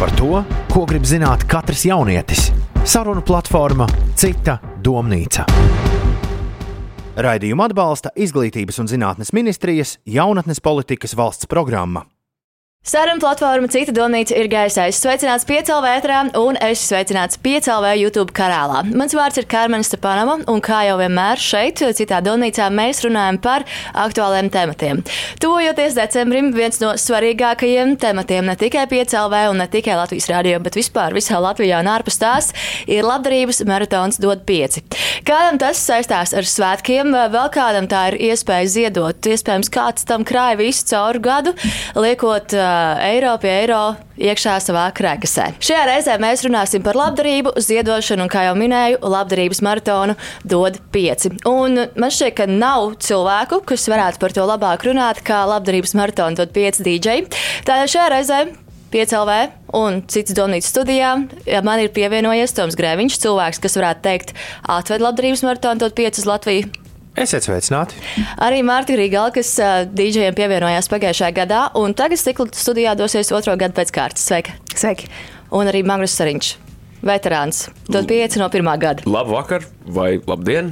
Par to, ko grib zināt katrs jaunietis. Sarunu platforma Cita domnīca. Raidījumu atbalsta Izglītības un zinātnes ministrijas jaunatnes politikas valsts programma. Saruna platforma Cita Domnīca ir gaisā. Es sveicināts piecēlā vētrā un es sveicināts piecēlā YouTube kanālā. Mans vārds ir Karmen Stepanova, un kā jau vienmēr šeit, Citā Domnīcā, mēs runājam par aktuāliem tematiem. Tuvojoties decembrim, viens no svarīgākajiem tematiem ne tikai piecēlā un ne tikai Latvijas radio, bet vispār visā Latvijā un ārpus tās ir labdarības maratons dod pieci. Kādam tas saistās ar svētkiem, vēl kādam tā ir iespēja ziedot. Iespējams, kāds tam krāja visu cauru gadu, liekot eiro pie eiro iekšā savā krēkasē. Šajā reizē mēs runāsim par labdarību, ziedošanu un, kā jau minēju, labdarības maratonu dod pieci. Un man šķiet, ka nav cilvēku, kas varētu par to labāk runāt, kā labdarības maratonu dod pieci DJ. Tādēļ šajā reizē 5LV un citas domnīcas studijā. Man ir pievienojies Toms Grēviņš, cilvēks, kas varētu teikt, atved labdarības maratonu, dod 5 uz Latviju. Esiet sveicināti! Arī Mārta Grīgala, kas uh, DJiem pievienojās pagājušajā gadā, un tagad stikla studijā dosies otro gadu pēc kārtas. Sveiki! Sveiki! Un arī Magnus Sariņš, veterāns, dod pieci no pirmā gada. Labu vakar vai labdien!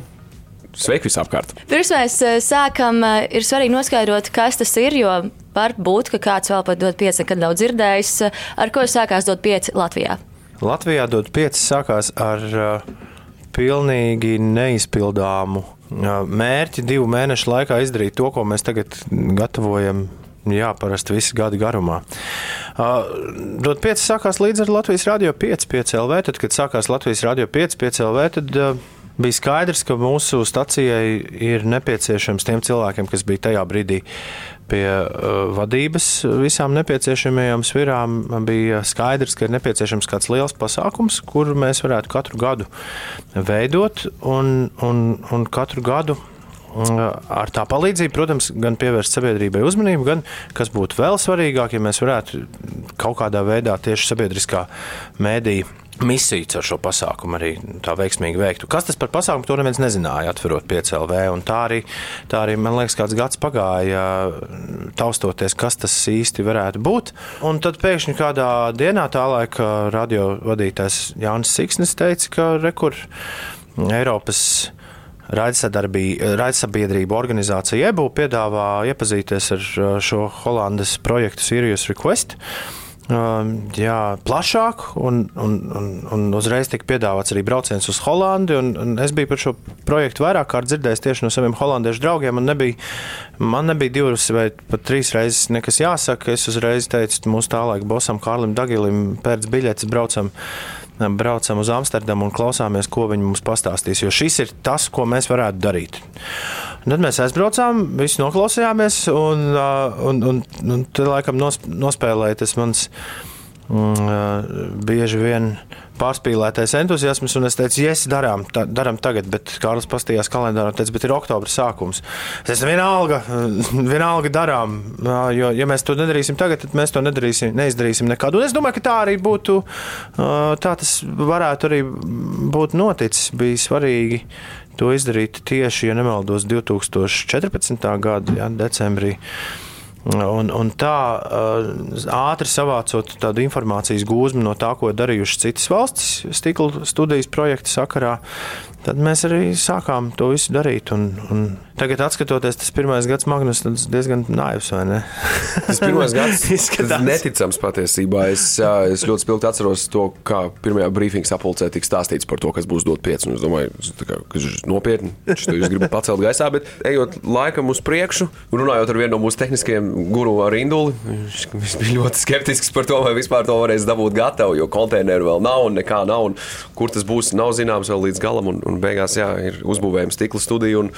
Sveiki visapkārt! Pirms mēs uh, sākam, uh, ir svarīgi noskaidrot, kas tas ir, jo var būt, ka kāds vēl pat dod pieci, nekad nav dzirdējis, ar ko sākās dot pieci Latvijā. Latvijā dod pieci sākās ar uh, pilnīgi neizpildāmu mērķi divu mēnešu laikā izdarīt to, ko mēs tagad gatavojam. Jā, parasti visu gadu garumā. Uh, Dot 5 sākās līdz ar Latvijas Rādio 5, 5 LV. Tad, kad sākās Latvijas Rādio 5, 5 LV, tad uh, bija skaidrs, ka mūsu stacijai ir nepieciešams tiem cilvēkiem, kas bija tajā brīdī pie uh, vadības visām nepieciešamajām svirām, bija skaidrs, ka ir nepieciešams kāds liels pasākums, kuru mēs varētu katru gadu veidot un, un, un katru gadu. Ar tā palīdzību, protams, gan pievērst sabiedrībai uzmanību, gan, kas būtu vēl svarīgāk, ja mēs varētu kaut kādā veidā tieši sabiedriskā mēdīja misiju ar šo pasākumu arī tā veiksmīgi veiktu. Kas tas par pasākumu, to neviens nezināja, atverot 5LV. Tā arī, tā arī, man liekas, kāds gads pagāja, taustoties, kas tas īsti varētu būt. Un tad pēkšņi kādā dienā, tā laika radio vadītājs Jānis Siksnis teica, ka rekur Eiropas raidsabiedrību organizācija EBU piedāvā iepazīties ar šo Holandas projektu Sirius Request jā, plašāk, un, un, un, un uzreiz tika piedāvāts arī brauciens uz Holandi. Un, un es biju par šo projektu vairāk kārt dzirdējis tieši no saviem holandiešu draugiem. Man nebija, man nebija divas vai pat trīs reizes nekas jāsaka. Es uzreiz teicu mūsu tālāk bosam Kārlim Dagilim, pēc biļetes braucam braucam uz Amsterdamu un klausāmies, ko viņi mums pastāstīs. Jo šis ir tas, ko mēs varētu darīt. Un tad mēs aizbraucām, visi noklausījāmies, un, un, un, un te laikam nospēlēja tas mans bieži vien pārspīlētais entuziasms, un es teicu, yes, darām, tā, darām tagad, bet Kārlis pastījās kalendārā, teica, bet ir oktobra sākums. Es teicu, vienalga, vienalga darām, jo, ja mēs to nedarīsim tagad, tad mēs to nedarīsim, neizdarīsim nekad. Un es domāju, ka tā arī būtu, tā tas varētu arī būt noticis, bija svarīgi to izdarīt tieši, ja nemaldos, 2014. gada ja, decembrī. Un, un tā ātri savācot tādu informācijas gūzmu no tā, ko darījušas citas valstis, stikla studijas projekta sakarā, tad mēs arī sākām to visu darīt. Un, un tagad, skatoties, tas pirmais gads Magnus diezgan naivs, vai ne? tas pirmais gads izskatās neticams patiesībā. Es, es ļoti spilgti atceros to, kā pirmajā brīfingā sapulcē tika stāstīts par to, kas būs dot pieci. Es domāju, ka tas ir nopietni, jūs gribat pacelt gaisā, bet ejot laikam uz priekšu, runājot ar vienu no mūsu tehniskajiem guru ar Induli, viņš bija ļoti skeptisks par to, vai vispār to varēs dabūt gatavu, jo konteineru vēl nav un nekā nav. Un kur tas būs, nav zināms vēl līdz galam. Un, un beigās jā, ir uzbūvējama stikla studija. Un,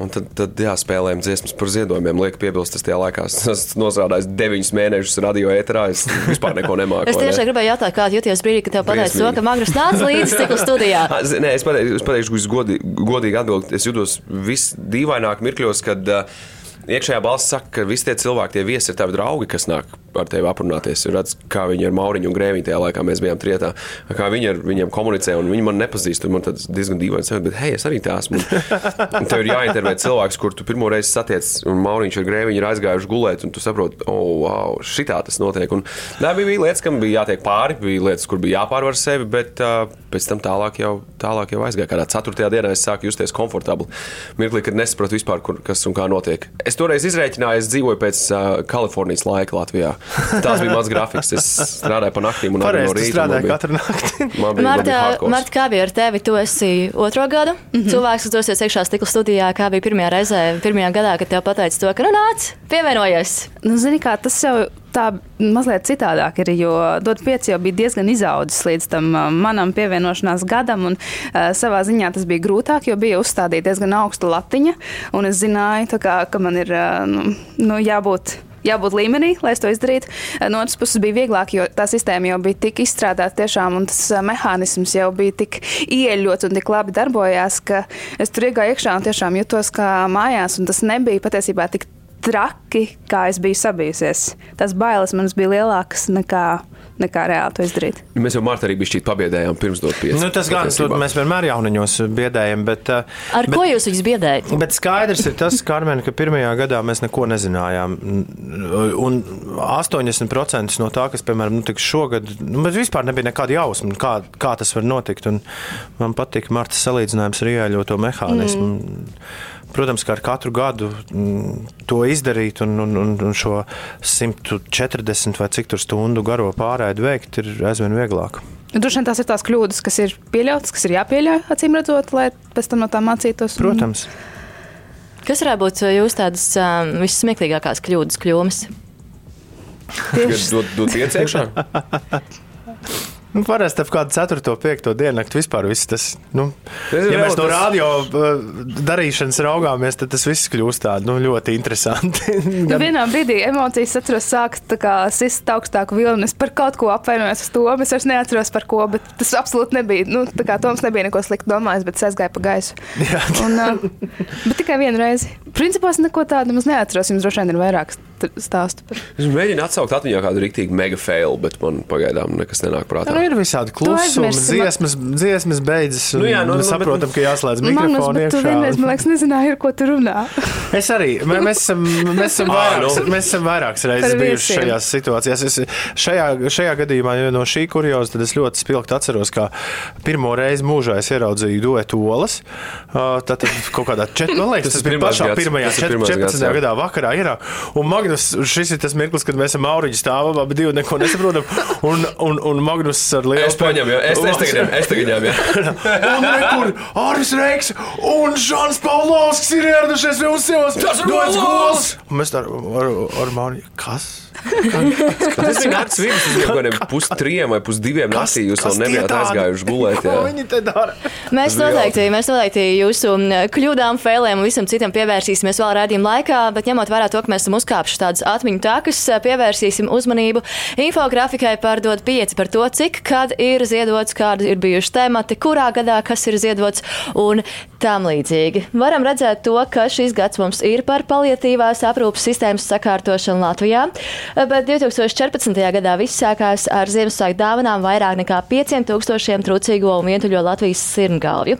Un tad, tad jā, spēlējām dziesmas par ziedojumiem. Lieku piebilst, tas tajā laikā strādājis deviņus mēnešus radio ēterā. Es vispār neko nemāku. es tiešām ne? gribēju jautāt, kāda jūties brīdī, kad tev pateica to, ka Magnus nāca līdzi stikla studijā. Nē, es pateikšu, es godīgi, godīgi atbildēt. Es jūtos visdīvaināk mirkļos, kad uh, iekšējā balss saka, ka visi tie cilvēki, tie viesi ir tavi draugi, kas nāk ar tevi aprunāties. Redz, kā viņi ar Mauriņu un Grēviņu tajā laikā mēs bijām trietā, kā viņi ar viņiem komunicē, un viņi man nepazīst. Man tas diezgan dīvaini sajūta, bet hei, es arī tā esmu. Un tev ir jāintervē cilvēks, kur tu pirmo reizi satiec, un Mauriņš ar Grēviņu ir aizgājuši gulēt, un tu saproti, oh, wow, šitā tas notiek. Un, nē, bija, bija lietas, kam bija jātiek pāri, bija lietas, kur bija jāpārvar sevi, bet uh, pēc tam tālāk jau, tālāk jau aizgāja. Kādā ceturtajā dienā es sāku justies komfortabli. Mirklī, kad nesapratu vispār, kur, kas un kā notiek. Es toreiz izrēķināju, es dzīvoju pēc uh, Kalifornijas laika Latvijā. Tas bija mans grafiks. Es strādāju pa naktīm un arī no rīta. Strādāju katru nakti. Marta, Marta, kā bija ar tevi? Tu esi otro gadu mm -hmm. cilvēks, kas dosies iekšā stikla studijā. Kā bija pirmajā reizē, pirmajā gadā, kad tev pateica to, ka nu nāc, pievienojies? Nu, zini, kā tas jau tā mazliet citādāk ir, jo Dot 5 jau bija diezgan izaudzis līdz tam manam pievienošanās gadam, un uh, savā ziņā tas bija grūtāk, jo bija uzstādīta diezgan augsta latiņa, un es zināju, kā, ka man ir uh, nu, nu, jābūt jābūt līmenī, lai to izdarītu. No otras puses bija vieglāk, jo tā sistēma jau bija tik izstrādāta tiešām, un tas mehānisms jau bija tik ieļots un tik labi darbojās, ka es tur iegāju iekšā un tiešām jutos kā mājās, un tas nebija patiesībā tik traki, kā es biju sabijusies. Tas bailes man bija lielākas nekā nekā reāli to izdarīt. Mēs jau Marta arī bijām pabiedējām pirms dot pieci. Nu, tas gan, tur mēs vienmēr jauniņos biedējam. Bet, uh, Ar bet, ko jūs viņus biedējat? Bet skaidrs ir tas, Karmen, ka pirmajā gadā mēs neko nezinājām. Un 80% no tā, kas, piemēram, notiks šogad, nu, vispār nebija nekāda jausma, kā, kā tas var notikt. Un man patīk Marta salīdzinājums ar ieeļoto mehānismu. Mm. Protams, ka ar katru gadu mm, to izdarīt un, un, un šo 140 vai cik stundu garo pārēdi veikt, ir aizvien vieglāk. Droši vien tās ir tās kļūdas, kas ir pieļautas, kas ir jāpieļauj, acīm redzot, lai pēc tam no tām mācītos. Protams. Un... Kas varētu būt jūsu tādas um, vissmieklīgākās kļūdas, kļūmes? Tieši dot, dot ieciekšā. Nu, parasti ap kādu 4. un 5. diennakti vispār viss tas, nu, ja mēs no radio uh, darīšanas raugāmies, tad tas viss kļūst tā, nu, ļoti interesanti. nu, vienā brīdī emocijas atceros sākt sist augstāku vilni. Es par kaut ko apvainojos uz to, es vairs neatceros par ko, bet tas absolūti nebija, nu, tā kā Toms nebija neko sliktu domājis, bet es aizgāju pa gaisu. Un, uh, bet tikai vienu reizi. Principā es neko tādu nemaz neatceros, jums droši vien ir vairākas stāstu. Par... Es mēģinu atsaukt atmiņā kādu rīktīgu mega fail, bet man pagaidām nekas nenāk prātā. Nu, ir visādi klusumi, dziesmas, dziesmas beidzas. Nu, jā, nu, nu, saprotam, bet... ka jāslēdz mikrofonu iekšā. Tu vienreiz, man liekas, nezināji, ar ko tu runā. es arī. Mēs esam, mēs esam, vairāks, nu. mēs esam vairākas reizes bijuši šajās situācijās. Es šajā, šajā gadījumā, jo no šī kurioza, tad es ļoti spilgti atceros, kā pirmo reizi mūžā es ieraudzīju duetu olas. Tātad kaut kādā čet, man liekas, tas, tas bija pašā pirmajā 14. gadā vakarā ir. Un Magnus Magnus, šis ir tas mirklis, kad mēs ar Mauriņu stāvam, abi divi neko nesaprotam. Un, un, un Magnus ar lielu es paņemu, es, es tagad ņemu, es tagad ņemu. un nekur Āris Reiks un Žans Paulovskis ir ieradušies pie mums sievas. Tas ir gols! Mēs ar, ar, ar Mauriņu, kas? Tas bija vidus, tas bija kaut kādiem pustriem vai pusdiviem naktī. Jūs vēl nebijāt aizgājuši gulēt. Viņi te dara. Mēs noteikti, mēs noteikti jūsu kļūdām, failiem un visam citam pievērsīsimies vēl rādījuma laikā, bet ņemot vērā to, ka mēs esam uzkāpuši tādas atmiņu takas, pievērsīsim uzmanību infografikai par dod pieci par to, cik kad ir ziedots, kādi ir bijuši temati, kurā gadā kas ir ziedots un tam līdzīgi. Varam redzēt to, ka šis gads mums ir par paliatīvās aprūpas sistēmas sakārtošanu Latvijā bet 2014. gadā viss sākās ar Ziemassvētku dāvanām vairāk nekā 5000 trūcīgo un vientuļo Latvijas sirmgalvju.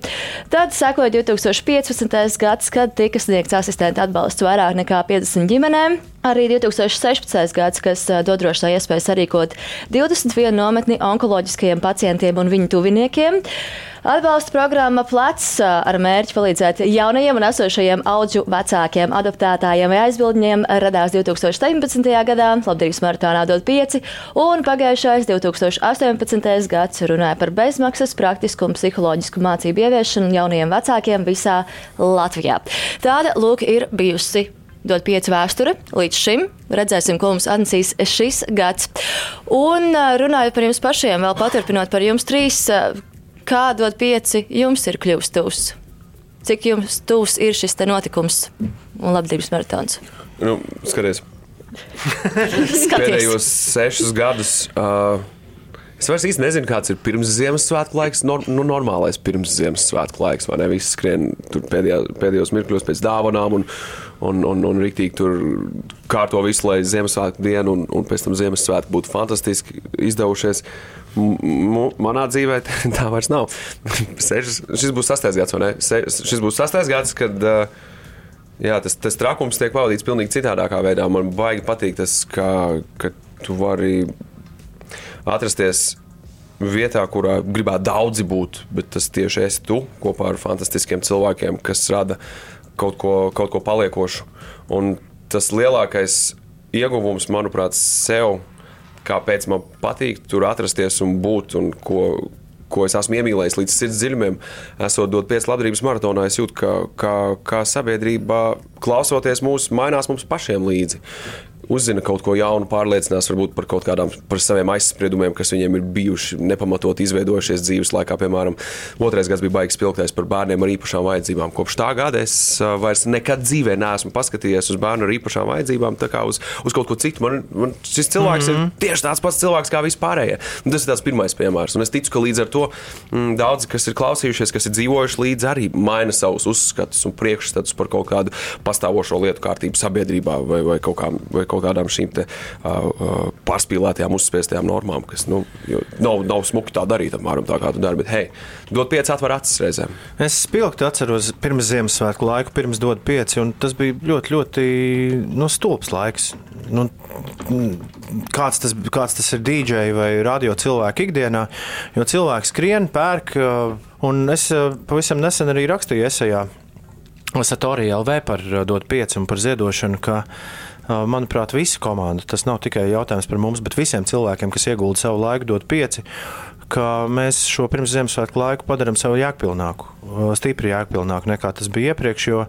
Tad sekoja 2015. gads, kad tika sniegts asistenta atbalsts vairāk nekā 50 ģimenēm. Arī 2016. gads, kas dod drošā iespēju sarīkot 21 nometni onkoloģiskajiem pacientiem un viņu tuviniekiem. Atbalsta programma Plecs ar mērķi palīdzēt jaunajiem un esošajiem auģu vecākiem adoptētājiem vai aizbildņiem radās 2017. gadā Labdarības maratonā dod 5, un pagājušais 2018. gads runāja par bezmaksas praktisku un psiholoģisku mācību ieviešanu jaunajiem vecākiem visā Latvijā. Tāda lūk ir bijusi dod pieci vēsture līdz šim. Redzēsim, ko mums atnesīs šis gads. Un runājot par jums pašiem, vēl paturpinot par jums trīs, Kā dod pieci jums ir kļuvis tuvs? Cik jums tuvs ir šis notikums un labdarības maratons? Nu, skaties. Pēdējos sešus gadus. Uh, Es vairs īsti nezinu, kāds ir pirms Ziemassvētku laiks, no, nu, normālais pirms Ziemassvētku laiks. Vai ne? Visi skrien pēdējā, pēdējos mirkļos pēc dāvanām un, un, un, un rīktīgi tur kārto visu, lai Ziemassvētku dienu un, un pēc tam Ziemassvētku būtu fantastiski izdevušies. M manā dzīvē tā vairs nav. Sešas, šis būs sastais gads, vai ne? Se, šis būs sastais gads, kad uh, jā, tas, tas trakums tiek pavadīts pavisam citādākā veidā. Man baigi patīk tas, ka, ka tu vari atrasties vietā, kurā gribētu daudzi būt, bet tas tieši esi tu kopā ar fantastiskiem cilvēkiem, kas rada kaut ko, kaut ko paliekošu. Un tas lielākais ieguvums, manuprāt, sev, kāpēc man patīk tur atrasties un būt, un ko, ko es esmu iemīlējis līdz sirds dziļumiem, esot dot pēc labdarības maratonā, es jūtu, ka, ka, ka sabiedrība klausoties mūs, mainās mums pašiem līdzi uzzina kaut ko jaunu, pārliecinās varbūt par kaut kādām par saviem aizspriedumiem, kas viņiem ir bijuši nepamatot izveidojušies dzīves laikā. Piemēram, otrais gads bija baigs spilgtais par bērniem ar īpašām vajadzībām. Kopš tā gada es vairs nekad dzīvē neesmu paskatījies uz bērnu ar īpašām vajadzībām, tā kā uz, uz kaut ko citu. Man, man šis cilvēks mm -hmm. ir mhm. tieši tāds pats cilvēks kā vispārējie. Un tas ir tas pirmais piemērs. Un es ticu, ka līdz ar to m, mm, daudzi, kas ir klausījušies, kas ir dzīvojuši līdzi, arī maina savus uzskatus un priekšstatus par kaut kādu pastāvošo lietu kārtību sabiedrībā vai, vai kaut kā. Vai kaut kādām šīm te, uh, pārspīlētajām, uzspiestajām normām, kas nu, nav, nav smuki tā darīt, apmēram tā kā tu dari. Bet, hei, dod pieci atver acis reizēm. Es spilgti atceros pirms Ziemassvētku laiku, pirms dod pieci, un tas bija ļoti, ļoti nu, stulbs laiks. Nu, kāds, tas, kāds tas ir DJ vai radio cilvēku ikdienā, jo cilvēks skrien, pērk, un es pavisam nesen arī rakstīju esejā Satorija LV par dot pieci un par ziedošanu, ka manuprāt, visa komanda. Tas nav tikai jautājums par mums, bet visiem cilvēkiem, kas iegulda savu laiku, dod pieci. Mēs šo pirms Ziemassvētku laiku padarām sev jēgpilnāku, stipri jēgpilnāku nekā tas bija iepriekš, jo,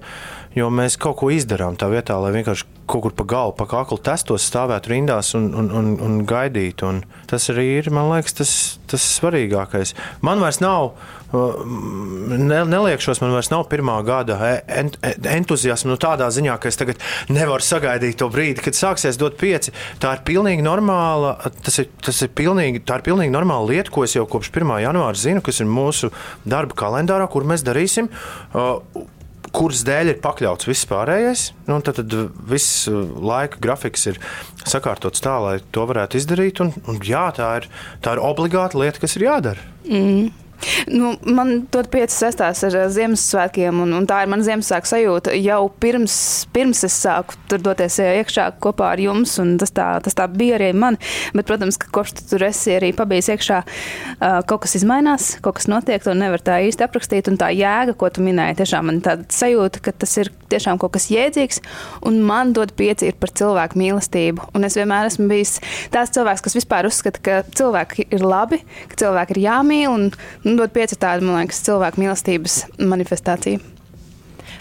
jo mēs kaut ko izdarām tā vietā, lai vienkārši kaut kur pa galu, pa kaklu testos, stāvētu rindās un, un, un, un gaidītu. Un tas arī ir, man liekas, tas, tas svarīgākais. Man vairs nav, ne, neliekšos, man vairs nav pirmā gada ent, entuziasma nu, tādā ziņā, ka es tagad nevaru sagaidīt to brīdi, kad sāksies dot pieci. Tā ir pilnīgi normāla, tas ir, tas ir pilnīgi, tā ir pilnīgi normāla lieta, ko es jau kopš 1. janvāra zinu, kas ir mūsu darba kalendārā, kur mēs darīsim. Uh, kuras dēļ ir pakļauts viss pārējais. Nu, tad, tad viss uh, laika grafiks ir sakārtots tā, lai to varētu izdarīt. Un, un jā, tā ir, tā ir obligāta lieta, kas ir jādara. Mm. Nu, man tot pieci sestās ar Ziemassvētkiem, un, un tā ir mana Ziemassvētku sajūta jau pirms, pirms es sāku tur doties iekšā kopā ar jums, un tas tā, tas tā bija arī man. Bet, protams, ka kopš tu tur esi arī pabijis iekšā, kaut kas izmainās, kaut kas notiek, to nevar tā īsti aprakstīt, un tā jēga, ko tu minēji, tiešām man tāda sajūta, ka tas ir tiešām kaut kas jēdzīgs, un man dod pieci ir par cilvēku mīlestību. Un es vienmēr esmu bijis tāds cilvēks, kas vispār uzskata, ka cilvēki ir labi, ka cilvēki ir jāmīl, un Un dot pieci tādi, man liekas, cilvēku mīlestības manifestācija.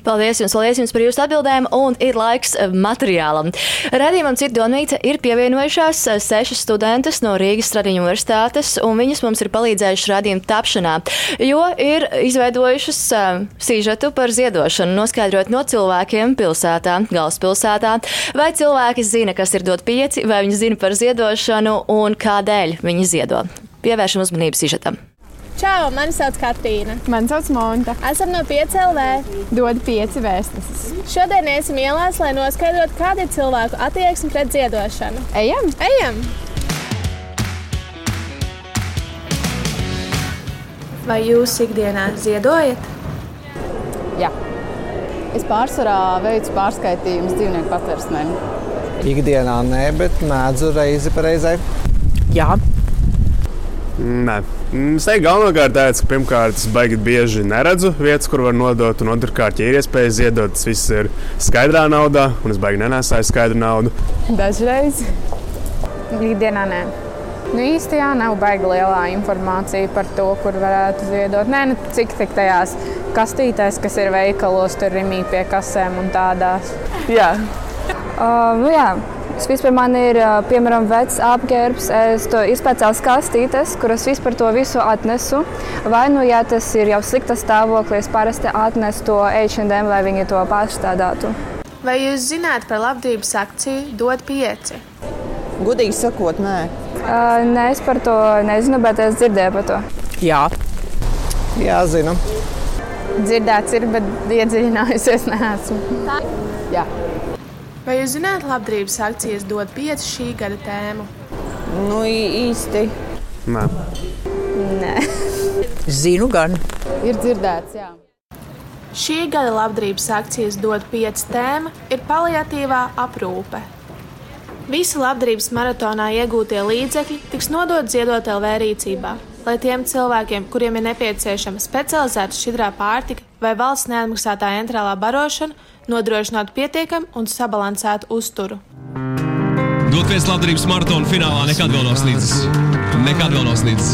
Paldies jums, paldies jums par jūsu atbildēm, un ir laiks eh, materiālam. Radījumam Cita Donīca ir pievienojušās eh, sešas studentas no Rīgas Stradiņu universitātes, un viņas mums ir palīdzējušas radījuma tapšanā, jo ir izveidojušas uh, sīžetu par ziedošanu, noskaidrot no cilvēkiem pilsētā, galvaspilsētā, vai cilvēki zina, kas ir dot pieci, vai viņi zina par ziedošanu un kādēļ viņi ziedo. Pievēršam uzmanību sīžetam. Čau, mani sauc Katīna. Mani sauc Monta. Esam no 5LV. Dod pieci vēstneses. Šodien iesim ielās, lai noskaidrotu, kāda ir cilvēku attieksme pret ziedošanu. Ejam! Ejam! Vai jūs ikdienā ziedojat? Jā. Es pārsvarā veicu pārskaitījumus dzīvnieku patversmēm. Ikdienā nē, bet mēdzu reizi pa reizei. Jā. Nē. Es teiktu, galvenokārt tāds, ka pirmkārt es baigi bieži neredzu vietas, kur var nodot, un otrkārt, ja ir iespēja ziedot, tas viss ir skaidrā naudā, un es baigi nenesāju skaidru naudu. Dažreiz. Ikdienā nē. Nu, īsti jā, nav baigi lielā informācija par to, kur varētu ziedot. Nē, nu, cik tik tajās kastītēs, kas ir veikalos, tur rimī pie kasēm un tādās. Jā. Uh, nu, jā. Vispār man ir piemēram vecs apģērbs, es to izpēcēlu kastītes, kuras vispār to visu atnesu. Vai nu, ja tas ir jau slikta stāvoklī, es parasti atnesu to H&M, lai viņi to pārstrādātu. Vai jūs zināt par labdarības akciju Dod pieci? Gudīgi sakot, nē. Uh, nē, es par to nezinu, bet es dzirdēju par to. Jā, Jā zinu. dzirdēts ir, bet iedziļinājusies neesmu. Jā. Vai jūs zināt, labdarības akcijas dod pieci šī gada tēmu? Nu, īsti. Nē. Nē. Zinu, gan. Ir dzirdēts, jā. Šī gada labdarības akcijas dod pieci tēma ir paliatīvā aprūpe. Visi labdarības maratonā iegūtie līdzekļi tiks nodot ziedot LV rīcībā, lai tiem cilvēkiem, kuriem ir nepieciešama specializēta šķidrā pārtika vai valsts neatmaksātā entrālā barošana, nodrošinātu pietiekamu un sabalansētu uzturu. Dot viens labdarības maratona finālā nekad vēl nav slīdis. Nekad vēl nav slīdis.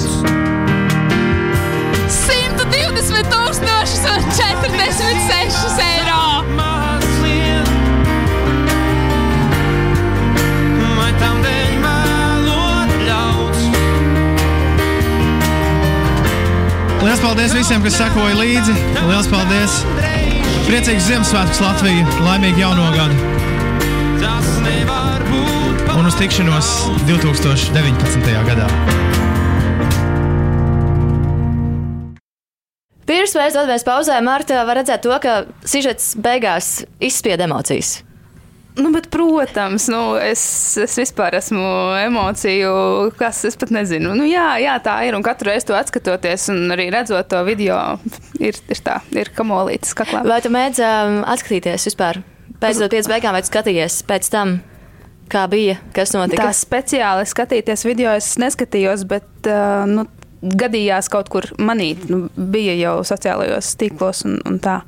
120 tūkstošus un 46 eiro! Lielas paldies visiem, kas sekoja līdzi. Lielas paldies! Priecīgs Ziemassvētkus Latviju! Laimīgu jauno gadu! Un uz tikšanos 2019. gadā! Pirms mēs dodamies pauzē, Marta, var redzēt to, ka sižets beigās izspied emocijas. Nu, bet, protams, nu, es, es vispār esmu emociju, kas es pat nezinu. Nu, jā, jā, tā ir. Un katru reizi to atskatoties, un arī redzot to video, ir, ir tā, ir kamolītis kaklā. Vai tu mēdz um, atskatīties vispār pēc tam beigām, vai tu skatījies pēc tam? Kā bija, kas notika? Tā speciāli skatīties video, es neskatījos, bet uh, nu, gadījās kaut kur manīt. Nu, bija jau sociālajos tīklos un, un tā.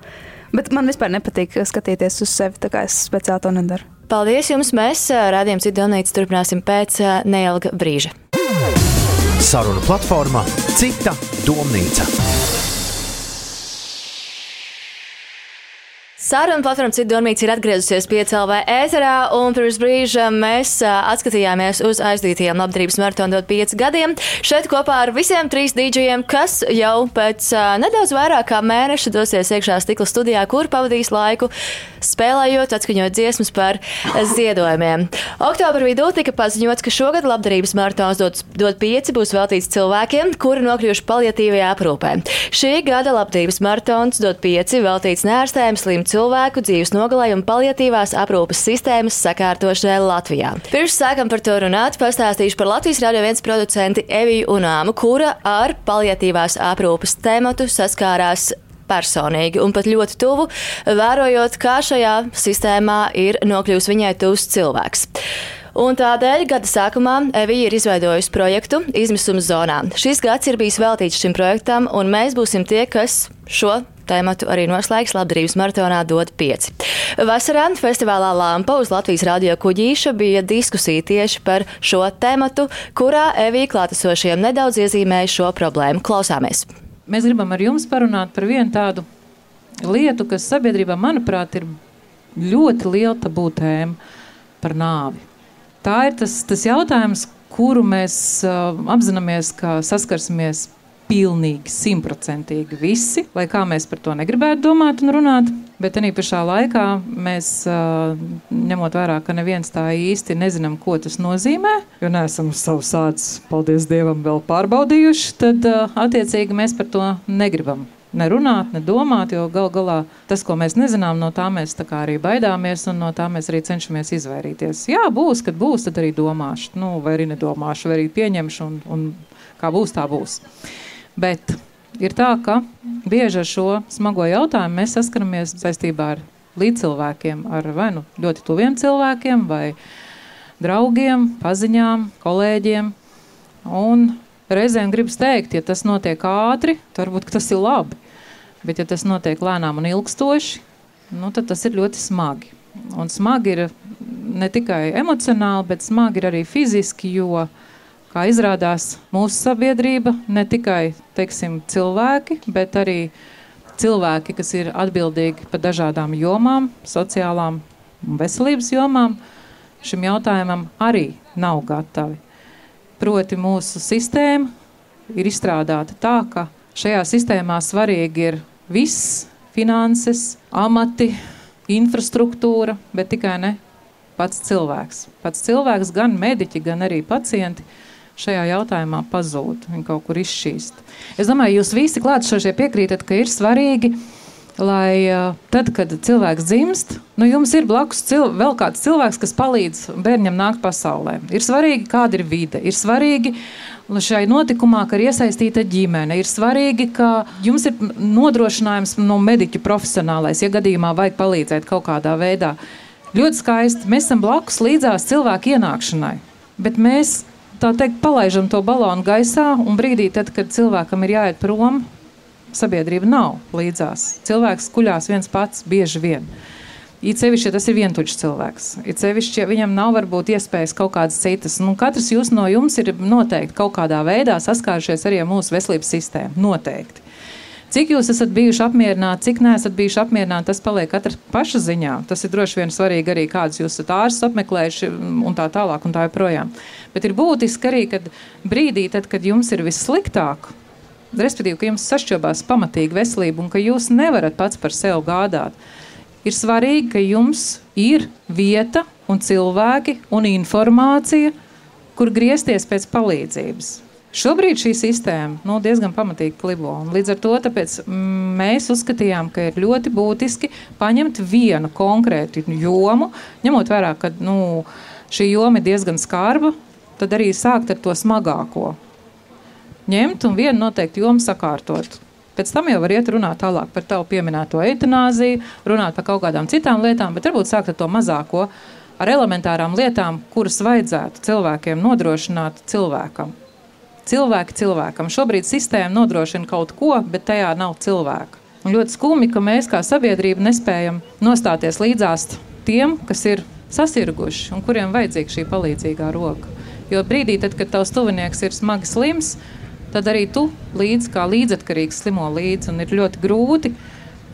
Bet man vispār nepatīk skatīties uz sevi, tā kā es speciāli to nedaru. Paldies jums! Mēs rādījām citu donīti, turpināsim pēc neilga brīža. Saruna platformā Cita domnīca. Saruna platforma Citdormīts ir atgriezusies pie CLV ēterā, un pirms brīža mēs atskatījāmies uz aizdītajiem labdarības maratonu dot 5 gadiem. Šeit kopā ar visiem trīs dīdžiem, kas jau pēc nedaudz vairāk kā mēneša dosies iekšā stikla studijā, kur pavadīs laiku spēlējot, atskaņot dziesmas par ziedojumiem. Oktobra vidū tika paziņots, ka šogad labdarības maratons dot, dot 5 būs veltīts cilvēkiem, kuri nokļuvuši paliatīvajā aprūpē. Šī gada labdarības maratons dot 5 veltīts neārstējiem slimu cilvēkiem cilvēku dzīves nogalē un paliatīvās aprūpas sistēmas sakārtošanai Latvijā. Pirms sākam par to runāt, pastāstīšu par Latvijas radio viens producenti Eviju Unāmu, kura ar paliatīvās aprūpas tematu saskārās personīgi un pat ļoti tuvu, vērojot, kā šajā sistēmā ir nokļuvis viņai tuvs cilvēks. Un tādēļ gada sākumā Evija ir izveidojusi projektu Izmisuma zonā. Šis gads ir bijis veltīts šim projektam, un mēs būsim tie, kas šo tēmatu arī noslēgs labdarības maratonā dod 5. Vasarā festivālā Lampa uz Latvijas radio kuģīša bija diskusija tieši par šo tēmatu, kurā Evija klātesošiem nedaudz iezīmēja šo problēmu. Klausāmies! Mēs gribam ar jums parunāt par vienu tādu lietu, kas sabiedrībā, manuprāt, ir ļoti liela tabū tēma par nāvi. Tā ir tas, tas jautājums, kuru mēs uh, apzināmies, ka saskarsimies pilnīgi, simtprocentīgi visi, lai kā mēs par to negribētu domāt un runāt. Bet arī pašā laikā mēs, ņemot vērā, ka neviens tā īsti nezinām, ko tas nozīmē, jo neesam savu sācis, paldies Dievam, vēl pārbaudījuši, tad attiecīgi mēs par to negribam nerunāt, nedomāt, jo gal galā tas, ko mēs nezinām, no tā mēs tā arī baidāmies un no tā mēs arī cenšamies izvairīties. Jā, būs, kad būs, tad arī domāšu, nu, vai arī nedomāšu, vai arī pieņemšu un, un kā būs, tā būs. Bet ir tā, ka bieži ar šo smago jautājumu mēs saskaramies saistībā ar līdzcilvēkiem, ar vai nu ļoti tuviem cilvēkiem, vai draugiem, paziņām, kolēģiem. Un reizēm gribas teikt, ja tas notiek ātri, tad varbūt tas ir labi. Bet, ja tas notiek lēnām un ilgstoši, nu, tad tas ir ļoti smagi. Un smagi ir ne tikai emocionāli, bet smagi ir arī fiziski, jo Kā izrādās, mūsu sabiedrība ne tikai teiksim, cilvēki, bet arī cilvēki, kas ir atbildīgi par dažādām jomām, sociālām un veselības jomām, šim jautājumam arī nav gatavi. Proti, mūsu sistēma ir izstrādāta tā, ka šajā sistēmā svarīgi ir viss - finanses, amati, infrastruktūra, bet tikai ne pats cilvēks. Pats cilvēks, gan mediķi, gan arī pacienti šajā jautājumā pazūd, viņi kaut kur izšķīst. Es domāju, jūs visi klātsošie piekrītat, ka ir svarīgi lai uh, tad, kad cilvēks dzimst, nu, jums ir blakus cil vēl kāds cilvēks, kas palīdz bērnam nākt pasaulē. Ir svarīgi, kāda ir vide. Ir svarīgi, šai notikumā, ka ir iesaistīta ģimene. Ir svarīgi, ka jums ir nodrošinājums no mediķa profesionālais, ja gadījumā vajag palīdzēt kaut kādā veidā. Ļoti skaisti. Mēs esam blakus līdzās cilvēku ienākšanai, bet mēs tā teikt palaižam to balonu gaisā un brīdī, tad, kad cilvēkam ir jāiet prom, sabiedrība nav līdzās. Cilvēks kuļās viens pats bieži vien. It sevišķi, ja tas ir vientuļš cilvēks. It sevišķi, ja viņam nav varbūt iespējas kaut kādas citas. Nu, katrs jūs no jums ir noteikti kaut kādā veidā saskārušies arī ar mūsu veselības sistēmu. Noteikti. Cik jūs esat bijuši apmierināti, cik neesat bijuši apmierināti, tas paliek katra paša ziņā. Tas ir droši vien svarīgi arī, kādas jūs esat ārstus apmeklējuši un tā tālāk un tā joprojām. Bet ir būtiski arī, kad brīdī, tad, kad jums ir vissliktāk, respektīvi, ka jums sašķobās pamatīgi veselība un ka jūs nevarat pats par sevi gādāt, ir svarīgi, ka jums ir vieta un cilvēki un informācija, kur griezties pēc palīdzības. Šobrīd šī sistēma nu, diezgan pamatīgi klibo. Līdz ar to mēs uzskatījām, ka ir ļoti būtiski paņemt vienu konkrētu jomu, ņemot vērā, ka nu, šī joma ir diezgan skarba, tad arī sākt ar to smagāko ņemt un vienu noteikti jomu sakārtot. Pēc tam jau var iet runāt tālāk par tavu pieminēto eitanāziju, runāt par kaut kādām citām lietām, bet varbūt sākt ar to mazāko, ar elementārām lietām, kuras vajadzētu cilvēkiem nodrošināt cilvēkam. Cilvēki cilvēkam. Šobrīd sistēma nodrošina kaut ko, bet tajā nav cilvēka. Un ļoti skumji, ka mēs kā sabiedrība nespējam nostāties līdzās tiem, kas ir sasirguši un kuriem vajadzīga šī palīdzīgā roka. Jo brīdī, tad, kad tavs tuvinieks ir smagi slims, tad arī tu līdzi kā līdzatkarīgs slimo līdzi. Un ir ļoti grūti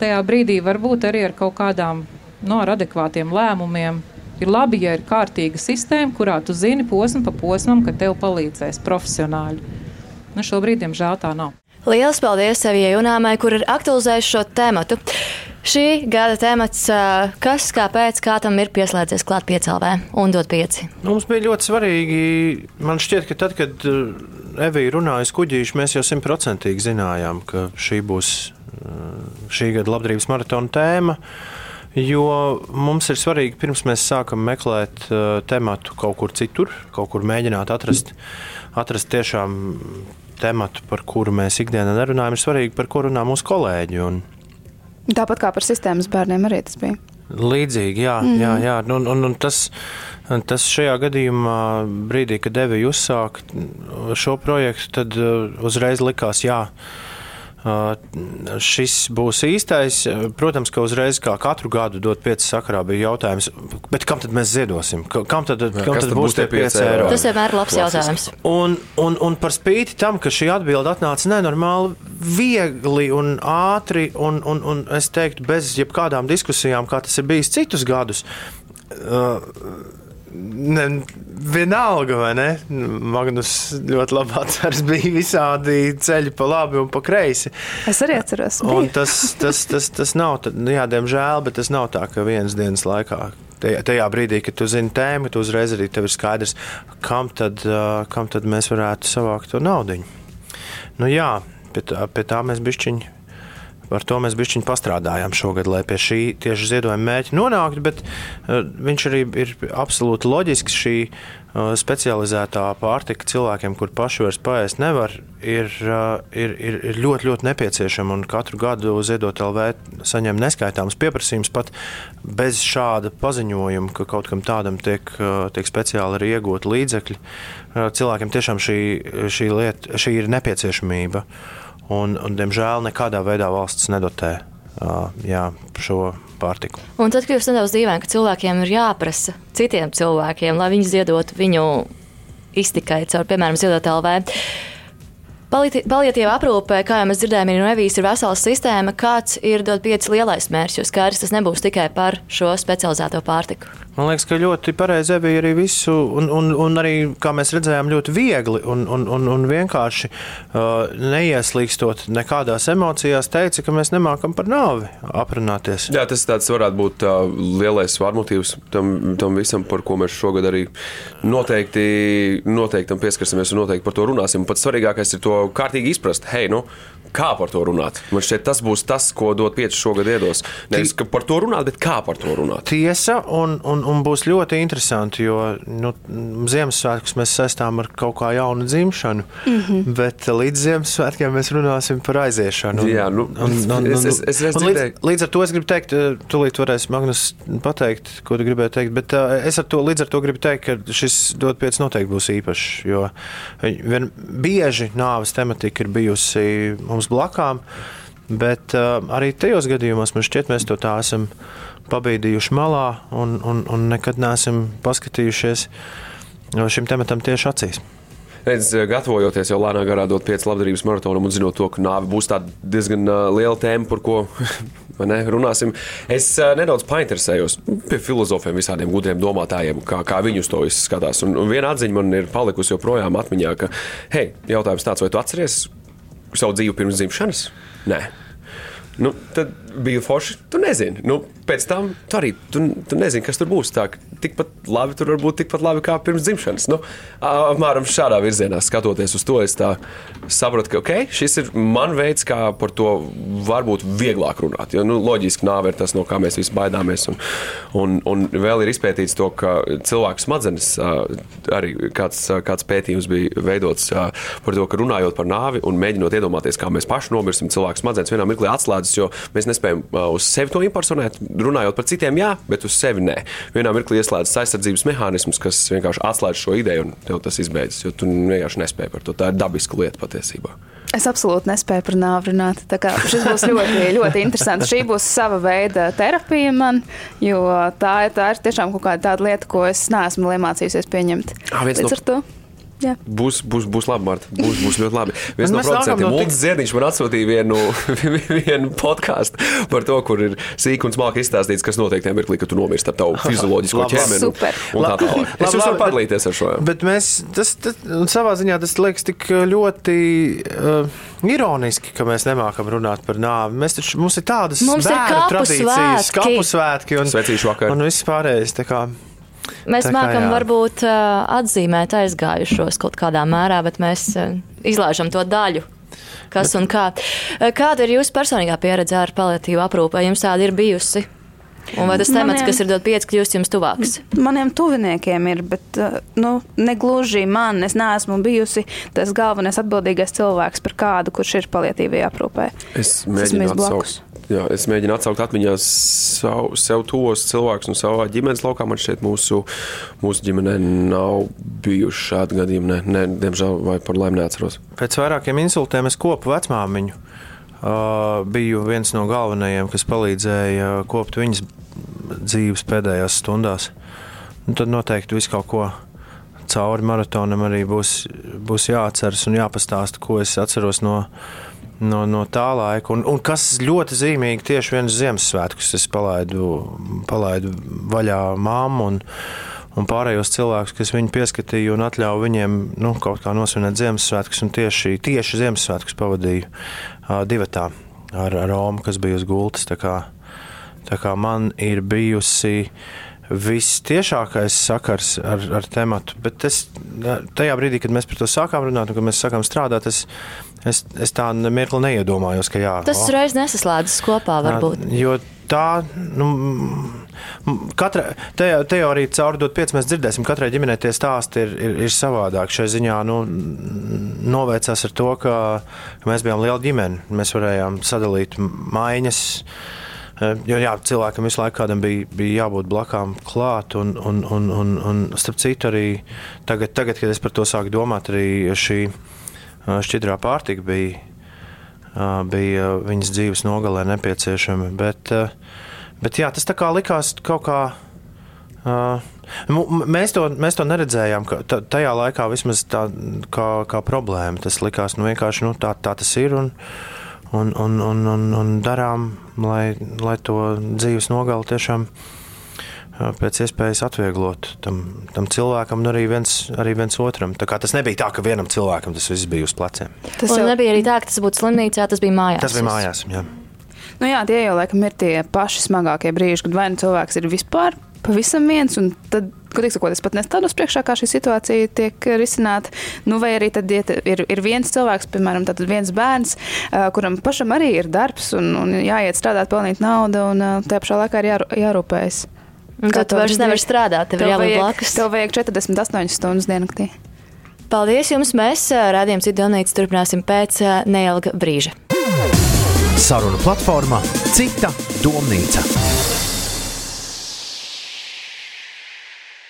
tajā brīdī varbūt arī ar kaut kādām no, ar adekvātiem lēmumiem. Ir labi, ja ir kārtīga sistēma, kurā tu zini posmu pa posmam, ka tev palīdzēs profesionāļi. Nu, šobrīd, diemžēl, tā nav. Lielas paldies Savijai Junāmai, kur ir aktualizējuši šo tēmatu. Šī gada temats, kas, kāpēc, kā tam ir pieslēdzies klāt piecēlē un dot pieci. Mums bija ļoti svarīgi. Man šķiet, ka tad, kad Evija runāja kuģīši, mēs jau simtprocentīgi zinājām, ka šī būs šī gada labdarības maratona tēma. Jo mums ir svarīgi, pirms mēs sākam meklēt uh, tematu kaut kur citur, kaut kur mēģināt atrast, atrast tiešām tematu, par kuru mēs ikdienā nerunājam, ir svarīgi, par ko runā mūsu kolēģi. Un, Tāpat kā par sistēmas bērniem arī tas bija. Līdzīgi, jā, mm jā, jā. Un, un, un tas, tas šajā gadījumā, brīdī, kad Devija uzsāka šo projektu, tad uh, uzreiz likās, jā, šis būs īstais. Protams, ka uzreiz, kā katru gadu, dot pieci sakarā, bija jautājums, kam tad mēs ziedosim? Kam tad, kam tad, tad būs tie 5 eiro? Tas vienmēr ir labs jautājums. Un, un, un par spīti tam, ka šī atbilde atnāca nenormāli viegli un ātri, un, un, un es teiktu, bez jebkādām diskusijām, kā tas ir bijis citus gadus. Uh, ne, vienalga, vai ne? Magnus ļoti labi atceras, bija visādi ceļi pa labi un pa kreisi. Es arī atceros. Tas, tas, tas, tas nav, nu jā, diemžēl, bet tas nav tā, ka vienas dienas laikā. Tajā, tajā brīdī, kad tu zini tēmu, tu uzreiz arī tev ir skaidrs, kam tad, kam tad mēs varētu savākt to naudu. Nu jā, pie tā, pie tā mēs bišķiņi Par to mēs bišķiņi pastrādājām šogad, lai pie šī tieši ziedojuma mērķa nonāktu, bet uh, viņš arī ir absolūti loģisks. Šī uh, specializētā pārtika cilvēkiem, kur paši vairs paēst nevar, ir, uh, ir, ir, ir ļoti, ļoti nepieciešama. Katru gadu ziedot LV saņem neskaitāms pieprasījums pat bez šāda paziņojuma, ka kaut kam tādam tiek, tiek speciāli arī iegūti līdzekļi. Cilvēkiem tiešām šī, šī, lieta, šī ir nepieciešamība. Un, un, diemžēl nekādā veidā valsts nedotē uh, jā, šo pārtiku. Un tad, jūs nedaudz dīvaini, ka cilvēkiem ir jāprasa citiem cilvēkiem, lai viņi ziedotu viņu iztikai caur, piemēram, ziedot LV. Paliatīva aprūpe, kā jau mēs dzirdējām, ir no Evijas ir vesela sistēma. Kāds ir dot pieci lielais mērķis? Jo skaidrs, tas nebūs tikai par šo specializēto pārtiku. Man liekas, ka ļoti pareizi bija arī visu, un, un, un arī, kā mēs redzējām, ļoti viegli un, un, un, un vienkārši uh, neieslīgstot nekādās emocijās, teica, ka mēs nemākam par nāvi aprunāties. Jā, tas tāds varētu būt uh, lielais svārmotīvs tam, tam visam, par ko mēs šogad arī noteikti, noteikti pieskarsimies un noteikti par to runāsim. Pats svarīgākais ir to kārtīgi izprast. Hei, nu, kā par to runāt? Man šķiet, tas būs tas, ko dot pieci šogad iedos. Nevis par to runāt, bet kā par to runāt. Tiesa, un, un, un būs ļoti interesanti, jo nu, Ziemassvētkus mēs saistām ar kaut kā jaunu dzimšanu, mm -hmm. bet līdz Ziemassvētkiem mēs runāsim par aiziešanu. Un, Jā, nu, es- es- es reiz un līdz, līdz ar to es gribu teikt, eh, tūlīt varēs Magnus pateikt, ko tu gribēji teikt, bet eh, es ar to, līdz ar to gribu teikt, ka šis dot pieci noteikti būs īpašs, jo vien bieži nāves tematika ir bijusi mums blakām, bet uh, arī tajos gadījumos man šķiet, mēs to tā esam pabīdījuši malā un, un, un nekad neesam paskatījušies šim tematam tieši acīs. Redz, gatavojoties jau lēnā garā dot pieci labdarības maratonam un zinot to, ka nāve būs tāda diezgan uh, liela tēma, par ko ne, runāsim, es uh, nedaudz painteresējos pie filozofiem, visādiem gudriem domātājiem, kā, kā viņi uz to visu skatās. Un viena atziņa man ir palikusi joprojām atmiņā, ka, hei, jautājums tāds, vai tu atceries savu dzīvi pirms dzimšanas? Nē. Nu, tad bija forši. Tu nezini. Nu, pēc tam tu arī tu, tu nezini, kas tur būs. Tā, tikpat labi tur var būt tikpat labi kā pirms dzimšanas. Nu, apmēram šādā virzienā skatoties uz to, es saprotu, ka okay, šis ir man veids, kā par to varbūt vieglāk runāt. Jo, nu, loģiski, nāve ir tas, no kā mēs visi baidāmies. Un, un, un vēl ir izpētīts to, ka cilvēku smadzenes arī kāds, kāds pētījums bija veidots par to, ka runājot par nāvi un mēģinot iedomāties, kā mēs paši nomirsim, cilvēku smadzenes vienā mirklī atslēdzas, jo mēs nespējam ā, uz sevi to impersonēt. Runājot par citiem, jā, bet uz sevi nē. Vienā mirklī ieslēdzas aizsardzības mehānisms, kas vienkārši atslēdz šo ideju, un tev tas izbeidzas, jo tu vienkārši nespēji par to. Tā ir dabiska lieta patiesībā. Es absolūti nespēju par nāvi runāt. Šis būs ļoti, ļoti interesants. Šī būs sava veida terapija man, jo tā, ir- tā ir tiešām kaut kāda lieta, ko es neesmu iemācījusies pieņemt. Viens Līdz no- ar to. Jā. Būs, būs, būs labi, Marta. Būs, būs ļoti labi. Viens Un no producentiem, Multis Ziedņš, man atsūtīja vienu, vienu podkāstu par to, kur ir sīki un smalki izstāstīts, kas notiek tajā mirklī, kad tu nomirsti ar tavu fizioloģisko ķermeni. un- Super. Un tā tālāk. Es labi, varu padalīties ar šo. jā. Bet mēs, tas, tas un savā ziņā tas liekas tik ļoti uh, ironiski, ka mēs nemākam runāt par nāvi. Mēs taču, mums ir tādas Mums ir bērnu kapu tradīcijas, svētki. kapu svētki un, un viss pārējais. Mēs mākam varbūt atzīmēt aizgājušos kaut kādā mērā, bet mēs izlaižam to daļu. Kas un kā. Kāda ir jūsu personīgā pieredze ar paliatīvu aprūpi? Vai jums tāda ir bijusi? Un vai tas temats, Maniem- kas ir dot pieci, kļūst jums tuvāks? Maniem tuviniekiem ir, bet nu, negluži man. Es neesmu bijusi tas galvenais atbildīgais cilvēks par kādu, kurš ir palietīvajā aprūpē. Es mēģinu atsaukt. Jā, es mēģinu atsaukt atmiņā savu, sev tos cilvēkus no savā ģimenes laukā. Man šķiet, mūsu, mūsu ģimenē nav bijuši šādi gadījumi. Ne, ne, diemžēl, vai par laimi neatceros. Pēc vairākiem insultiem es kopu vecmāmiņu. Uh, biju viens no galvenajiem, kas palīdzēja kopt viņas dzīves pēdējās stundās. Un tad noteikti viss kaut ko cauri maratonam arī būs, būs jāatceras un jāpastāsta, ko es atceros no, no, no tā laika. Un, un kas ļoti zīmīgi, tieši viens Ziemassvētkus es palaidu, palaidu vaļā māmu. Un, Un pārējos cilvēkus, kas viņu pieskatīja un ļāva viņiem nu, kaut kā nosvinēt Ziemassvētkus, tieši, tieši Ziemassvētkus pavadīju uh, divatā ar, ar Romu, kas bija uz gultas. Tā kā, tā kā man ir bijusi vistiešākais sakars ar, ar tematu. Bet es, tajā brīdī, kad mēs par to sākām runāt, un kad mēs sākām strādāt, es, es, es tā mirkli neiedomājos, ka jā, Tas o, uzreiz nesaslēdzas kopā, varbūt. Jo tā, nu, katra te- teorija caurdot pieci mēs dzirdēsim, katrai ģimenei tie stāsti ir, ir, ir savādāk. Šai ziņā nu, novēcās ar to, ka, mēs bijām liela ģimene. Mēs varējām sadalīt maiņas. Eh, Jo jā, cilvēkam visu laiku bija, bija jābūt blakām klāt, un, un, un, un, un starp citu, arī tagad, tagad, kad es par to sāku domāt, arī šī šķidrā pārtika bija bija viņas dzīves nogalē nepieciešami. Bet, bet jā, tas tā kā likās kaut kā. Mēs to, mēs to neredzējām, tajā laikā vismaz tā kā, kā problēma. Tas likās nu, vienkārši nu, tā, tā tas ir. Un, un, un, un, un, darām, lai, lai to dzīves nogali tiešām ā, pēc iespējas atvieglot tam, tam cilvēkam, un arī viens, arī viens otram. Tā kā tas nebija tā, ka vienam cilvēkam tas viss bija uz pleciem. Tas jau- nebija arī tā, ka tas būtu slimnīcā, tas bija mājās. Tas bija mājās. Jā. Nu jā, tie jau laikam ir tie paši smagākie brīži, kad vai nu cilvēks ir vispār pavisam viens, un tad Godīgi sakot, es pat nestādos priekšā, kā šī situācija tiek risināta. Nu, vai arī tad ja ir, ir viens cilvēks, piemēram, viens bērns, kuram pašam arī ir darbs un, un jāiet strādāt, pelnīt naudu, un tajā pašā laikā ir jā, jārūpējas. Tad tu vairs nevari strādāt, tev ir jābūt blakus. Tev vajag 48 stundas diennaktī. Paldies jums! Mēs rādījām citu donīti, turpināsim pēc neilga brīža. Saruna platformā Cita domnīca.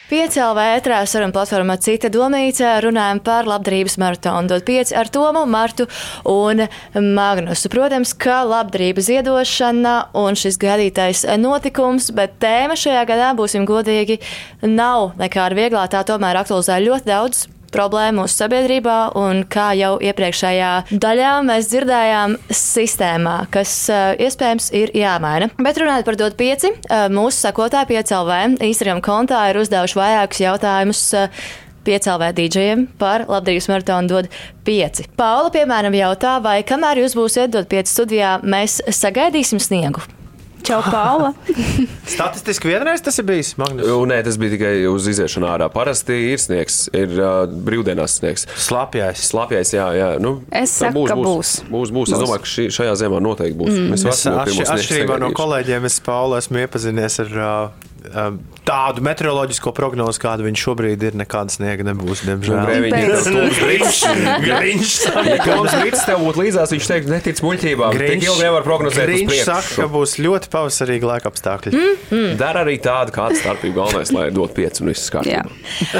Piecēlā ētrā saruna platformā Cita domnīca runājam par labdarības maratonu. Dod pieci ar Tomu, Martu un Magnusu. Protams, ka labdarības ziedošana un šis gaidītais notikums, bet tēma šajā gadā, būsim godīgi, nav nekāda vieglā. Tā tomēr aktualizē ļoti daudz problēma mūsu sabiedrībā, un kā jau iepriekšējā daļā mēs dzirdējām, sistēmā, kas uh, iespējams ir jāmaina. Bet runājot par dot pieci, uh, mūsu sakotāji piecēlvē Instagram kontā ir uzdevuši vairākus jautājumus. Uh, Piecēlvē dīdžiem par labdarības maratonu dod pieci. Paula, piemēram, jautā, vai kamēr jūs būsiet dot pieci studijā, mēs sagaidīsim sniegu? Čau, Paula. Statistiski vienreiz tas ir bijis. Magnus. Nē, tas bija tikai uz iziešanu ārā. Parasti ir sniegs, ir uh, brīvdienās sniegs. Slāpjais. Slāpjais, jā, jā. Nu, es saku, būs, ka būs. Būs, būs. Es domāju, ka šī, šajā ziemā noteikti būs. Mm. Es atšķirībā no kolēģiem, es Paula esmu iepazinies ar uh, tādu meteoroloģisko prognozi, kāda viņš šobrīd ir, nekāda sniega nebūs. Diemžēl. Grīņš saka, ka tev būtu līdzās, viņš teikt, netic muļķībām. Tik ilgi nevar prognozēt. Viņš saka, ka būs ļoti pavasarīgi laika apstākļi. Mm, mm. Dara arī tādu kādu starpību galvenais, lai dot pieci un viss kārtībā.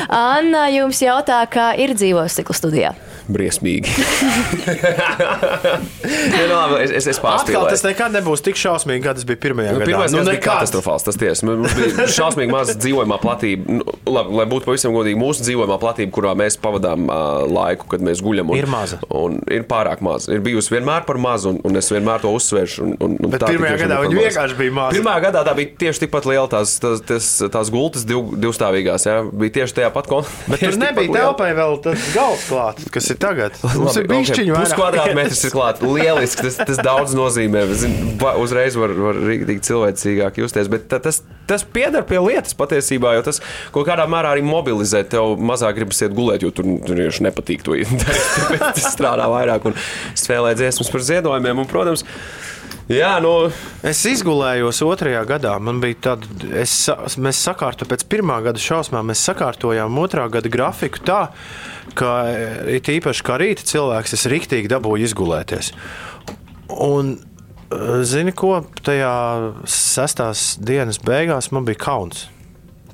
Anna jums jautā, kā ir dzīvos stikla studijā? briesmīgi. ja, nu, labi, es, es, es Atkal tas nekad nebūs tik šausmīgi, kā tas bija pirmajā nu, gadā. Pirmais nu, bija katastrofāls. Tas tiesa. Mums bija šausmīgi maza dzīvojamā platība. Nu, labi, lai būtu pavisam godīgi, mūsu dzīvojamā platība, kurā mēs pavadām uh, laiku, kad mēs guļam, un, ir maza. Un ir pārāk maza. Ir bijusi vienmēr par mazu, un, un es vienmēr to uzsvēršu. Un, un, Bet pirmajā gadā viņa vienkārši bija maza. Pirmā gadā tā bija tieši tikpat liela tās, tās, tās, tās gultas div, divstāvīgās. Jā, bija tieši tajā pat kontekstā. Bet tur nebija telpai vēl tas galds klāt, kas ir tagad. Mums ir bišķiņi okay, kvadrātmetrs ir klāt. Lieliski, tas, tas daudz nozīmē. Zin, uzreiz var, var rīktīgi cilvēcīgāk justies. Bet tas, tas pieder pie lietas patiesībā, jo tas kaut kādā mērā arī mobilizē. Tev mazāk gribas iet gulēt, jo tur vienkārši nepatīk to darīt. Tāpēc tas strādā vairāk un spēlē dziesmas par ziedojumiem. Un, protams, Jā, nu. Es izgulējos otrajā gadā. Man bija tāda, es, mēs sakārtojām pēc pirmā gada šausmām, mēs sakārtojām otrā gada grafiku tā, ka it īpaši kā rīta cilvēks, es riktīgi dabūju izgulēties. Un, zini, ko tajā sestās dienas beigās man bija kauns.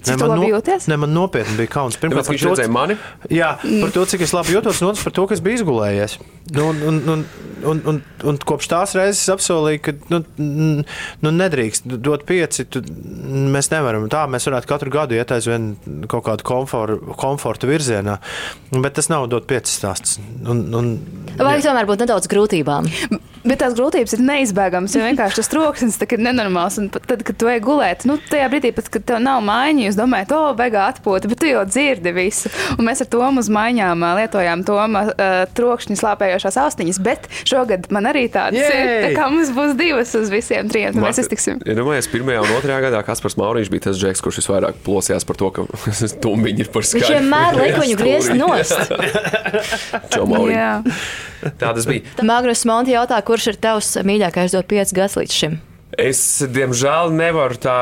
Cik ne, man, no, ne, man nopietni bija kauns. Pirmkārt, par to, mani? Jā, par to, cik es labi jūtos, un otrs par to, ka es biju izgulējies. Nu, un, un, un, un, un, un kopš tās reizes es apsolīju, ka nu, nu, nedrīkst dot pieci. Tu, mēs nevaram tā, mēs varētu katru gadu iet aizvien kaut kādu komforta, komforta virzienā, bet tas nav dot pieci stāsts. Un, un, Vai tomēr būtu nedaudz grūtībām? Bet tās grūtības ir neizbēgamas, jo vienkārši tas troksnis ir nenormāls. Un tad, kad tu ej gulēt, nu, tajā brīdī, pat, kad tev nav maiņa, jūs domājat, o, oh, beigā atpūta, bet tu jau dzirdi visu. Un mēs ar Tomu uz maiņām lietojām Toma uh, trokšņa slāpējošās austiņas, bet šogad man arī tādas ir. Tā kā mums būs divas uz visiem trim, tad mēs iztiksim. Ja domājies, pirmajā un otrajā gadā Kaspars Mauriņš bija tas džeks, kurš visvairāk plosījās par to, ka tumbiņi ir par skaļu. Viņš vienmēr lika viņu griezt nost. Čau, Mauriņ. Tā tas bija. Magnus Monti jautā, kurš ir tavs mīļākais dot 5 gadus līdz šim? Es, diemžēl, nevaru tā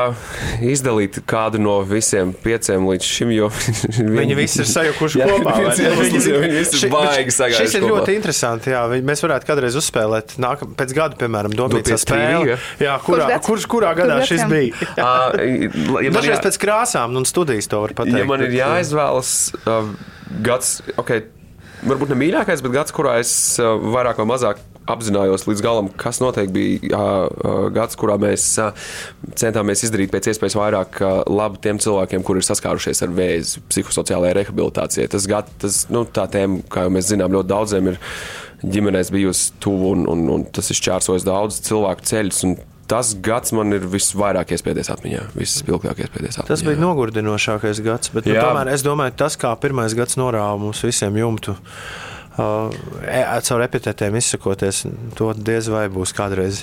izdalīt kādu no visiem pieciem līdz šim, jo viņi, viņi visi ir sajukuši jā, kopā. Viņi, viņi visi ir baigi sagājuši. Šis ir kopā. ļoti interesanti. Jā. Mēs varētu kādreiz uzspēlēt nāk, pēc gada, piemēram, Domīcā spēli. Jā, kurā, kurš, kurā gadā Kur šis bija? uh, ja Dažreiz jā... pēc krāsām un studijas to var pateikt. Ja man ir jāizvēlas uh, gads, ok, varbūt ne mīļākais, bet gads, kurā es uh, vairāk vai mazāk apzinājos līdz galam, kas noteikti bija uh, gads, kurā mēs uh, centāmies izdarīt pēc iespējas vairāk uh, labu tiem cilvēkiem, kuri ir saskārušies ar vēzi, psihosociālajai rehabilitācijai. Tas, gad, tas nu, tā tēma, kā jau mēs zinām, ļoti daudziem ir ģimenēs bijusi tuvu un, un, un tas ir šķērsojis daudz cilvēku ceļus. Tas gads man ir visvairāk iespējas atmiņā, visspilgtākais iespējas atmiņā. Tas bija nogurdinošākais gads, bet nu, tomēr es domāju, tas, kā pirmais gads norāva mums visiem jumtu. Uh, caur epitetēm izsakoties, to diez vai būs kādreiz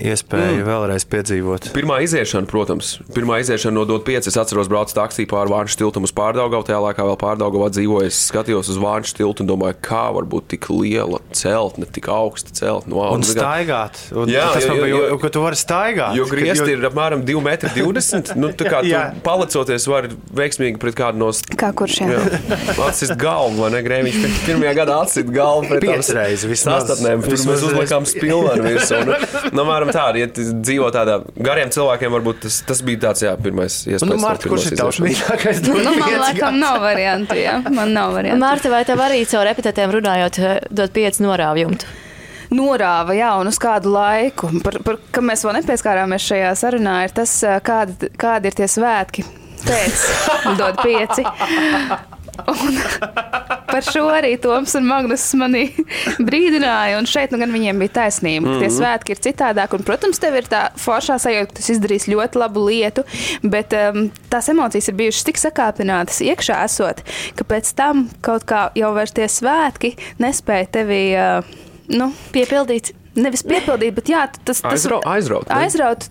iespēju mm. vēlreiz piedzīvot. Pirmā iziešana, protams, pirmā iziešana no dot 5. Es atceros, braucu taksī pāri Vāņu tiltam uz Pārdaugavu. Tajā laikā vēl Pārdaugavā dzīvoju. Es skatījos uz Vāņu tiltu un domāju, kā var būt tik liela celtne, tik augsta celtne. No, un, un staigāt. Un jā, tas man bija, ka tu vari staigāt. Jo griezti jo... ir apmēram 2,20 m. Nu, tā kā tu palecoties var veiksmīgi pret kādu no... Kā kurš jā? jā atcist galvu, vai ne? Grēmiņš pirmajā gadā atsit galvu pret tām sastāvnēm. Tur mēs uzlikām spilvenu virsū. Nu, apmēram tāda, ja dzīvo tādā gariem cilvēkiem, varbūt tas, tas bija tāds, jā, pirmais iespējas. Nu, Marta, kurš ir tavs mīļākais? Nu, man laikam nav variantu, jā. Man nav variantu. Marta, vai tev arī caur epitētiem runājot, dod pieci norāvjumu? norāva, jā, un uz kādu laiku. Par, par, kam mēs vēl nepieskārāmies šajā sarunā, ir tas, kādi, kādi ir tie svētki. Pēc dod pieci. Un par šo arī Toms un Magnus manī brīdināja. Un šeit nu gan viņiem bija taisnība, ka tie mhm. svētki ir citādāk. Un, protams, tev ir tā foršā sajūta, ka tu izdarīsi ļoti labu lietu, bet um, tās emocijas ir bijušas tik sakāpinātas iekšā esot, ka pēc tam kaut kā jau vairs tie svētki nespēja tevi uh, nu, piepildīt. Nevis piepildīt, bet jā, tas, tas Aizra, aizraut. Aizraut,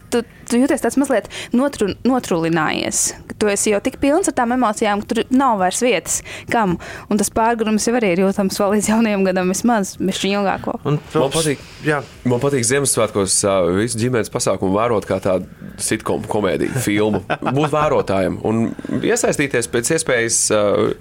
tu, jūties tāds mazliet notru, notrulinājies. Tu esi jau tik pilns ar tām emocijām, ka tur nav vairs vietas kam. Un tas pārgājums jau arī ir jūtams vēl līdz jaunajam gadam, vismaz mišķiņu ilgāko. Un, man patīk, jā. man patīk Ziemassvētkos visu ģimenes pasākumu vērot kā tādu sitkomu komēdiju filmu. Būt vērotājiem un iesaistīties pēc iespējas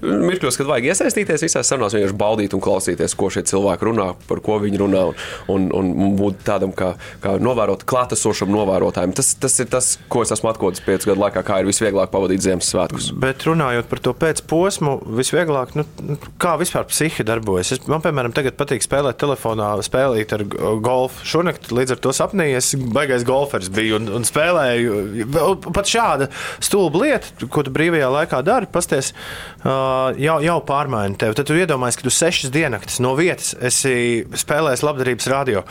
mirkļos, kad vajag iesaistīties visās sarunās, vienkārši baudīt un klausīties, ko šie cilvēki runā, par ko viņi runā. Un, un, un būt tādam kā, kā novērot, klātesošam novērotājam. Tas, tas ir tas, ko es esmu atklājis piecu gadu laikā, kā ir visvieglāk pavadīt Ziemassvētkus. Bet runājot par to pēcposmu, visvieglāk, nu, kā vispār psihi darbojas. Es, man, piemēram, tagad patīk spēlēt telefonā, spēlēt ar golfu. Šonakt līdz ar to sapnījies, baigais golfers biju un, un spēlēju. Pat šāda stulba lieta, ko tu brīvajā laikā dari, pasties, jau, jau pārmaina tevi. Tad tu iedomājies, ka tu sešas diennaktis no vietas esi spēlējis labdarības radio.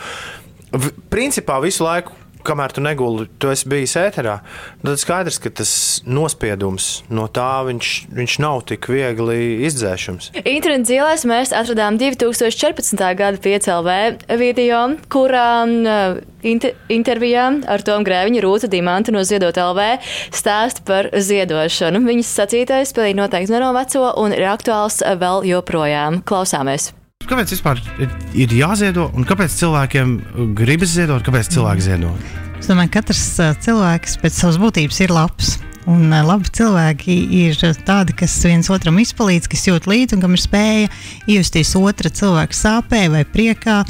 Principā visu laiku kamēr tu neguli, tu esi bijis ēterā, tad skaidrs, ka tas nospiedums no tā viņš, viņš nav tik viegli izdzēšams. Internetā dzīvēs mēs atradām 2014. gada 5LV video, kurā uh, inter intervijā ar Tomu Grēviņu Rūta Dimanta no Ziedot LV stāsta par ziedošanu. Viņas sacītais pilnīgi noteikti nenoveco un ir aktuāls vēl joprojām. Klausāmies! Kāpēc vispār ir, ir jāziedo un kāpēc cilvēkiem gribas ziedot, kāpēc cilvēki ziedo? Es domāju, ka katrs cilvēks pēc savas būtības ir labs. Un labi cilvēki ir tādi, kas viens otram izpalīdz, kas jūt līdzi un kam ir spēja iejusties otra cilvēka sāpē vai priekā.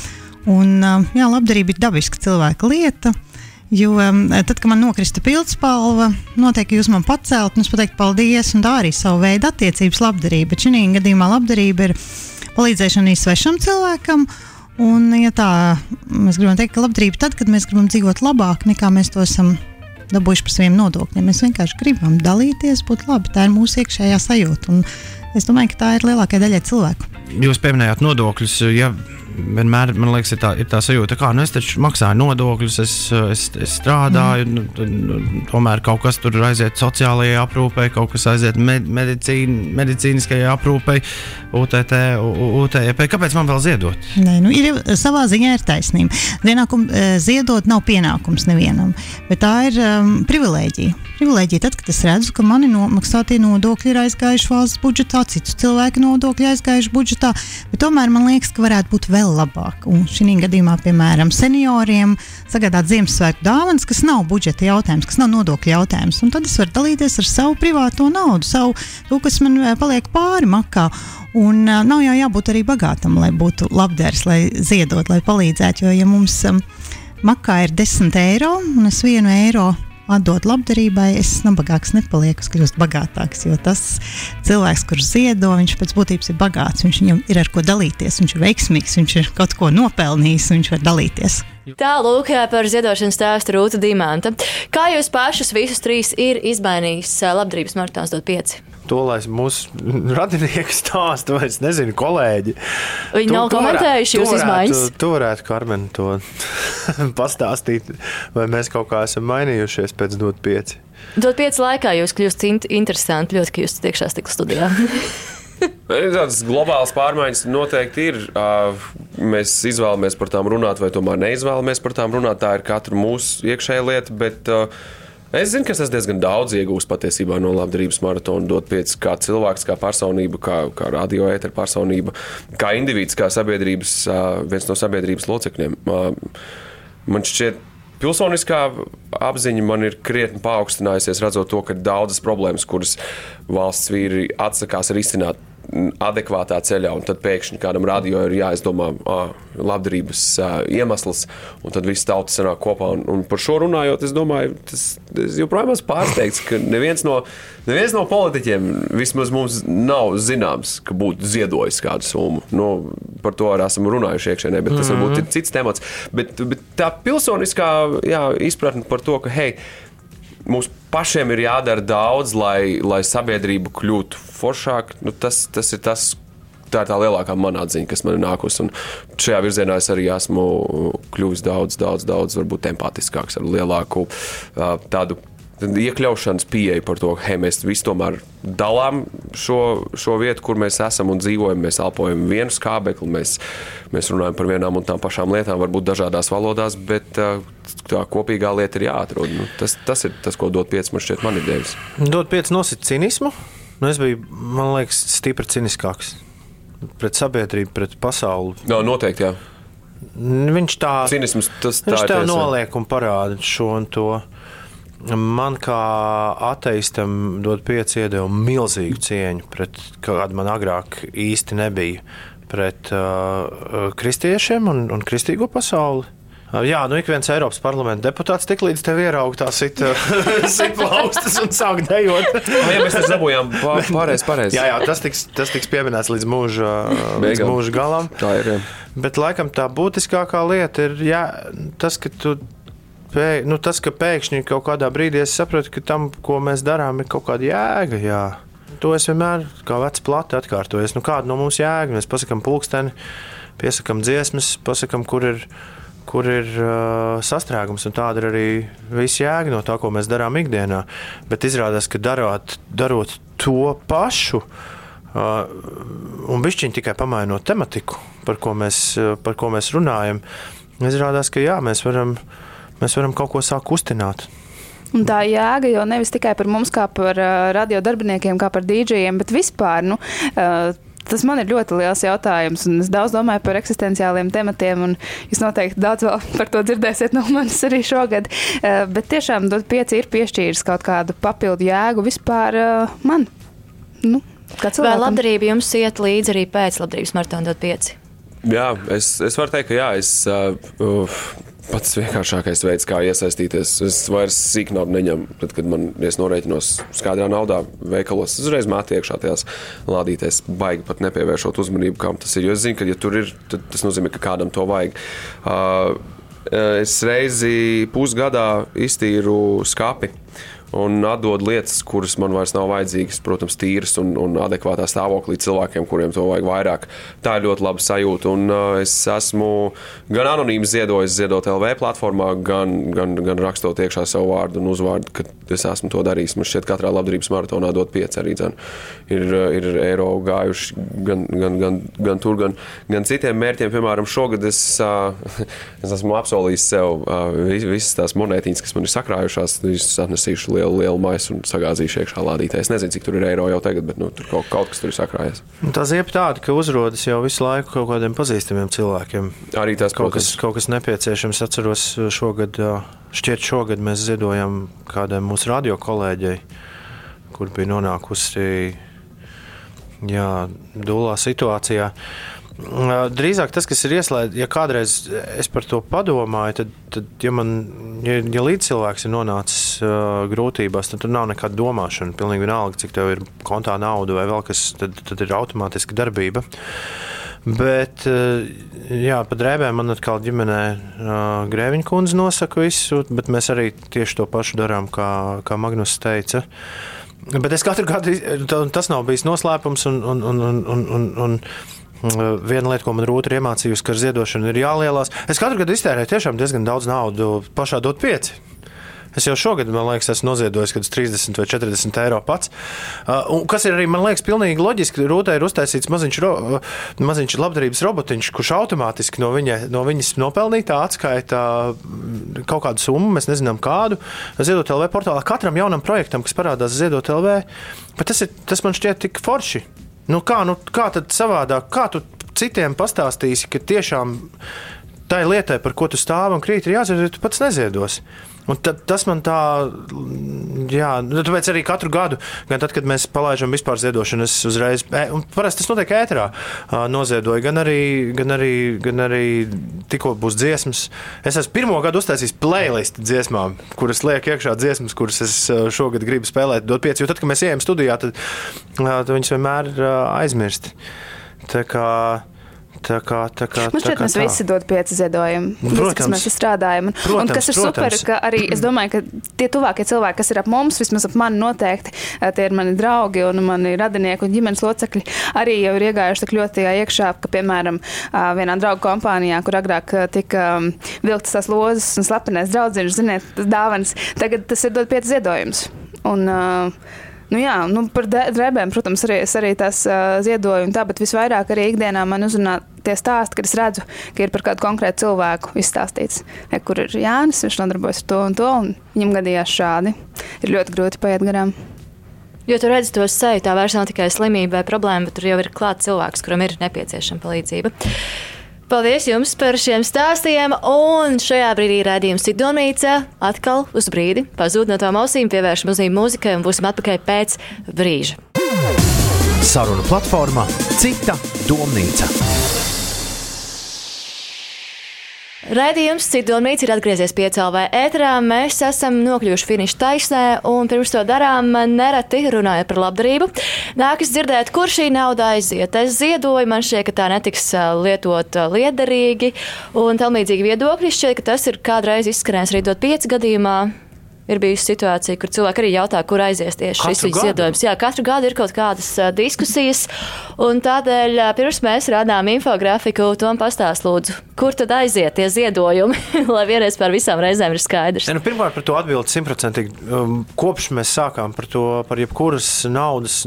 Un, jā, labdarība ir dabiska cilvēka lieta. Jo tad, kad man nokrista pildspalva, noteikti jūs man pacelt, un es pateiktu paldies, un tā arī savu veidu attiecības labdarība. Bet šī gadījumā labdarība ir palīdzēšana arī svešam cilvēkam. Un, ja tā mēs gribam teikt, ka labdarība tad, kad mēs gribam dzīvot labāk, nekā mēs to esam dabūjuši par saviem nodokļiem. Mēs vienkārši gribam dalīties, būt labi. Tā ir mūsu iekšējā sajūta. Un es domāju, ka tā ir lielākajai daļai cilvēku. Jūs pieminējāt nodokļus. Ja vienmēr man liekas, ir tā, ir tā sajūta, ka nu, es taču maksāju nodokļus, es, es, es strādāju, mm. nu, nu, tomēr kaut kas tur aiziet sociālajai aprūpei, kaut kas aiziet med, medicīn, medicīniskajai aprūpei, UTT, UTP. Kāpēc man vēl ziedot? Nē, nu, ir, savā ziņā ir taisnība. Zienākum, e, ziedot nav pienākums nevienam, bet tā ir um, privilēģija. Privilēģija tad, kad es redzu, ka mani nomaksātie nodokļi ir aizgājuši valsts budžetā, citu cilvēku nodokļi aizgājuši budžetā, bet tomēr man liekas, ka varētu būt vēl labāk. Un šī gadījumā, piemēram, senioriem sagādāt Ziemassvētku dāvanas, kas nav budžeta jautājums, kas nav nodokļu jautājums. Un tad es varu dalīties ar savu privāto naudu, savu to, kas man eh, paliek pāri makā. Un uh, nav jau jābūt arī bagātam, lai būtu labdērs, lai ziedot, lai palīdzētu. Jo, ja mums um, makā ir 10 eiro un es vienu eiro atdot labdarībai, es nabagāks nepalieku, es kļūstu bagātāks. Jo tas cilvēks, kurš ziedo, viņš pēc būtības ir bagāts, viņš viņam ir ar ko dalīties, viņš ir veiksmīgs, viņš ir kaut ko nopelnījis, viņš var dalīties. Tā lūk, par ziedošanas stāstu Rūta Dimanta. Kā jūs pašus visus trīs ir izmainījis labdarības maratons dot pieci? To, lai mūsu radinieki stāsta, vai es nezinu, kolēģi. Viņi tu, nav komentējuši jūsu izmaiņas. Tu varētu, Karmen, to pastāstīt, vai mēs kaut kā esam mainījušies pēc dot pieci. Dot pieci laikā jūs kļūstat interesanti, ļoti, ka jūs tiekšā stikla studijā. Tādas globālas pārmaiņas noteikti ir. Mēs izvēlamies par tām runāt, vai tomēr neizvēlamies par tām runāt. Tā ir katra mūsu iekšējā lieta. Bet, Es zinu, ka es diezgan daudz iegūstu patiesībā no labdarības maratona. Dot pieci kā cilvēks, kā personība, kā, kā radioēta personība, kā indivīds, kā sabiedrības, viens no sabiedrības locekļiem. Man šķiet, Pilsoniskā apziņa man ir krietni paaugstinājusies, redzot to, ka daudzas problēmas, kuras valsts vīri atsakās risināt, adekvātā ceļā, un tad pēkšņi kādam radio ir jāizdomā ah, labdarības ah, iemesls, un tad viss tauta sanāk kopā. Un, un par šo runājot, es domāju, tas es joprojām esmu pārsteigts, ka neviens no, neviens no politiķiem vismaz mums nav zināms, ka būtu ziedojis kādu summu. Nu, par to arī esam runājuši iekšēnē, bet tas varbūt ir cits temats. Bet, bet tā pilsoniskā jā, izpratne par to, ka hei, mums pašiem ir jādara daudz, lai, lai sabiedrība kļūtu foršāka. Nu, tas, tas ir tas, tā ir tā lielākā manā atziņa, kas man ir nākusi. Un šajā virzienā es arī esmu kļuvis daudz, daudz, daudz empātiskāks, ar lielāku tādu iekļaušanas pieeja par to, hey, mēs visi tomēr dalām šo, šo vietu, kur mēs esam un dzīvojam. Mēs elpojam vienu skābekli, mēs, mēs runājam par vienām un tām pašām lietām, varbūt dažādās valodās, bet tā kopīgā lieta ir jāatrod. Nu, tas, tas ir tas, ko dod pieci man šķiet, man ir devis. Dod pieci nosit cinismu. Nu, es biju, man liekas, stipri ciniskāks pret sabiedrību, pret pasauli. No, noteikti, jā. Viņš tā, Cinisms, tas, tā viņš tā noliek un parāda šo un to. Man kā ateistam dod pieci iedevumu milzīgu cieņu pret kādu man agrāk īsti nebija. Pret uh, kristiešiem un, un kristīgo pasauli. Uh, Jā, nu ik viens Eiropas parlamenta deputāts tik līdz tev ierauga tā sit, sit plaukstas un sāk dejot. Ah, jā, mēs tas dabūjām pā- pareizi, pareizi. Jā, jā, tas tiks, tas tiks pieminēts līdz mūža, līdz mūža galam. Tā ir. Jā. Bet laikam tā būtiskākā lieta ir jā, tas, ka tu. Pē, nu, tas, ka pēkšņi kaut kādā brīdī es sapratu, ka tam, ko mēs darām, ir kaut kāda jēga. Jā. To es vienmēr, kā vecs plati, atkārtoju. Nu, kāda no mums jēga? Mēs pasakām pulksteni, piesakām dziesmas, pasakām, kur ir, kur ir uh, sastrēgums. un Tāda ir arī viss jēga no tā, ko mēs darām ikdienā. Bet izrādās, ka darot, darot to pašu. Uh, un bišķiņi tikai pamainot tematiku, par ko mēs, uh, par ko mēs runājam, izrādās, ka jā, mēs varam, mēs varam kaut ko sākt kustināt. Un tā jēga jau nevis tikai par mums, kā par uh, radio darbiniekiem, kā par dīdžiem, bet vispār. Nu, uh, Tas man ir ļoti liels jautājums, un es daudz domāju par eksistenciāliem tematiem, un jūs noteikti daudz vēl par to dzirdēsiet no manis arī šogad. Uh, bet tiešām dot pieci ir piešķīris kaut kādu papildu jēgu vispār uh, man. Nu, kā Vai cilvēkam. labdarība jums iet līdzi arī pēc labdarības maratona dot pieci? Jā, es, es varu teikt, ka jā, es, uh, pats vienkāršākais veids, kā iesaistīties. Es vairs sīk naudu neņemu. Tad, kad man es norēķinos skaidrā naudā veikalos, es uzreiz mātu iekšā tajās lādītēs, baigi pat nepievēršot uzmanību, kam tas ir. Jo es zinu, ka, ja tur ir, tad tas nozīmē, ka kādam to vajag. Uh, es reizi pusgadā iztīru skapi. Un atdod lietas, kuras man vairs nav vajadzīgas, protams, tīras un, un adekvātā stāvoklī cilvēkiem, kuriem to vajag vairāk. Tā ir ļoti laba sajūta. Un, uh, es esmu gan anonīms ziedojis Ziedot LV platformā, gan, gan, gan rakstot iekšā savu vārdu un uzvārdu, ka es esmu to darījis. Man šķiet, ka katrā labdarības maratonā dot pieci arī dzen. Ir, uh, ir eiro gājuši gan, gan, gan, gan tur, gan, gan citiem mērķiem. Piemēram, šogad es, uh, es esmu apsolījis sev uh, vis- visas tās monētiņas, kas man ir sakrājušās, visas atnesīšu lielu, lielu maisu un sagāzīšu iekšā lādītē. Es nezinu, cik tur ir eiro jau tagad, bet nu, tur kaut, kaut kas tur ir sakrājies. Un Tā ziep tāda, ka uzrodas jau visu laiku kaut kādiem pazīstamiem cilvēkiem. Arī tas, kaut protams. kas, kaut kas nepieciešams. Atceros, šogad, ā, šķiet, šogad mēs ziedojam kādai mūsu radio kolēģei, kur bija nonākusi jā, dūlā situācijā. Drīzāk tas, kas ir ieslēgts, ja kādreiz es par to padomāju, tad, tad ja, man, ja, ja līdzcilvēks ir nonācis uh, grūtībās, tad tur nav nekāda domāšana. Pilnīgi vienalga, cik tev ir kontā nauda vai vēl kas, tad, tad ir automātiska darbība. Bet, eh, jā, pa drēbēm man atkal ģimenē uh, Grēviņa kundze nosaka visu, bet mēs arī tieši to pašu darām, kā, kā Magnus teica. Bet es katru gadu, ta- tas nav bijis noslēpums, un, un, un, un, un, un, un viena lieta, ko man rūta ir iemācījusi, ka ar ziedošanu ir jālielās. Es katru gadu iztērēju diezgan daudz naudas pašā dot pieci. Es jau šogad, man liekas, esmu noziedojis kaut kādus 30 vai 40 eiro pats. Uh, kas ir arī, man liekas, pilnīgi loģiski. Rūtē ir uztaisīts maziņš, ro, uh, maziņš labdarības robotiņš, kurš automātiski no, viņa, no viņas nopelnītā atskaita mm, kaut kādu summu, mēs nezinām kādu, Ziedot LV portālā katram jaunam projektam, kas parādās Ziedot LV. Bet tas, ir, tas man šķiet tik forši. Nu, kā, nu, kā tad savādāk, kā tu citiem pastāstīsi, ka tiešām tai lietai, par ko tu stāvi un krīt, ir jāzina, ja tu pats neziedos. Tad, tas man tā, jā, nu, tāpēc arī katru gadu, gan tad, kad mēs palaidām vispār ziedošanu, es uzreiz, e, un parasti tas notiek ēterā, noziedoju, gan arī, gan arī, gan arī tikko būs dziesmas. Es esmu pirmo gadu uztaisījis playlistu dziesmām, kuras liek iekšā dziesmas, kuras es šogad gribu spēlēt, dot pieci, jo tad, kad mēs ejam studijā, tad, tad viņas vienmēr aizmirst. Tā kā Tā kā, tā kā, Man šķiet, mēs tā. visi dod pieci ziedojumi. Protams, kas mēs strādājam. Protams, un kas ir protams. super, ka arī es domāju, ka tie tuvākie cilvēki, kas ir ap mums, vismaz ap mani noteikti, tie ir mani draugi un mani radinieki un ģimenes locekļi, arī jau ir iegājuši tik ļoti iekšā, ka, piemēram, vienā draugu kompānijā, kur agrāk tika vilktas tās lozes un slepenais draudziņš, ziniet, dāvans, tagad tas ir dod pieci ziedojumus. Un, uh, Nu jā, nu par drēbēm, protams, arī arī tās uh, ziedoju, un tā, bet visvairāk arī ikdienā man uzrunā tie stāsti, kad es redzu, ka ir par kādu konkrētu cilvēku izstāstīts, ja, kur ir Jānis, viņš nodarbojas ar to un to, un viņam gadījās šādi. Ir ļoti grūti paiet garām. Jo tu redzi to seju, tā vairs nav tikai slimība vai problēma, bet tur jau ir klāts cilvēks, kuram ir nepieciešama palīdzība. Paldies jums par šiem stāstiem. Un šajā brīdī rādījums Sidonīca atkal uz brīdi pazūd no tām ausīm, pievēršam uzmanību mūzikai un būsim atpakaļ pēc brīža. Saruna platforma Cita domnīca. Raidījums Citomīts ir atgriezies pie CLV ēterā. Mēs esam nokļuvuši finiša taisnē, un pirms to darām nereti runājot par labdarību. Nākas dzirdēt, kur šī nauda aiziet. Es ziedoju, man šķiet, ka tā netiks lietot liederīgi, un tam līdzīgi viedokļi šķiet, ka tas ir kādreiz izskanējis arī dot pieci gadījumā ir bijusi situācija, kur cilvēki arī jautā, kur aizies tieši katru šis ziedojums. Jā, katru gadu ir kaut kādas diskusijas, un tādēļ pirms mēs rādām infografiku, Tom pastāst lūdzu, kur tad aiziet tie ziedojumi, lai vienreiz par visām reizēm ir skaidrs. Ja, nu, pirmkārt, par to atbildi simtprocentīgi. Um, kopš mēs sākām par to, par jebkuras naudas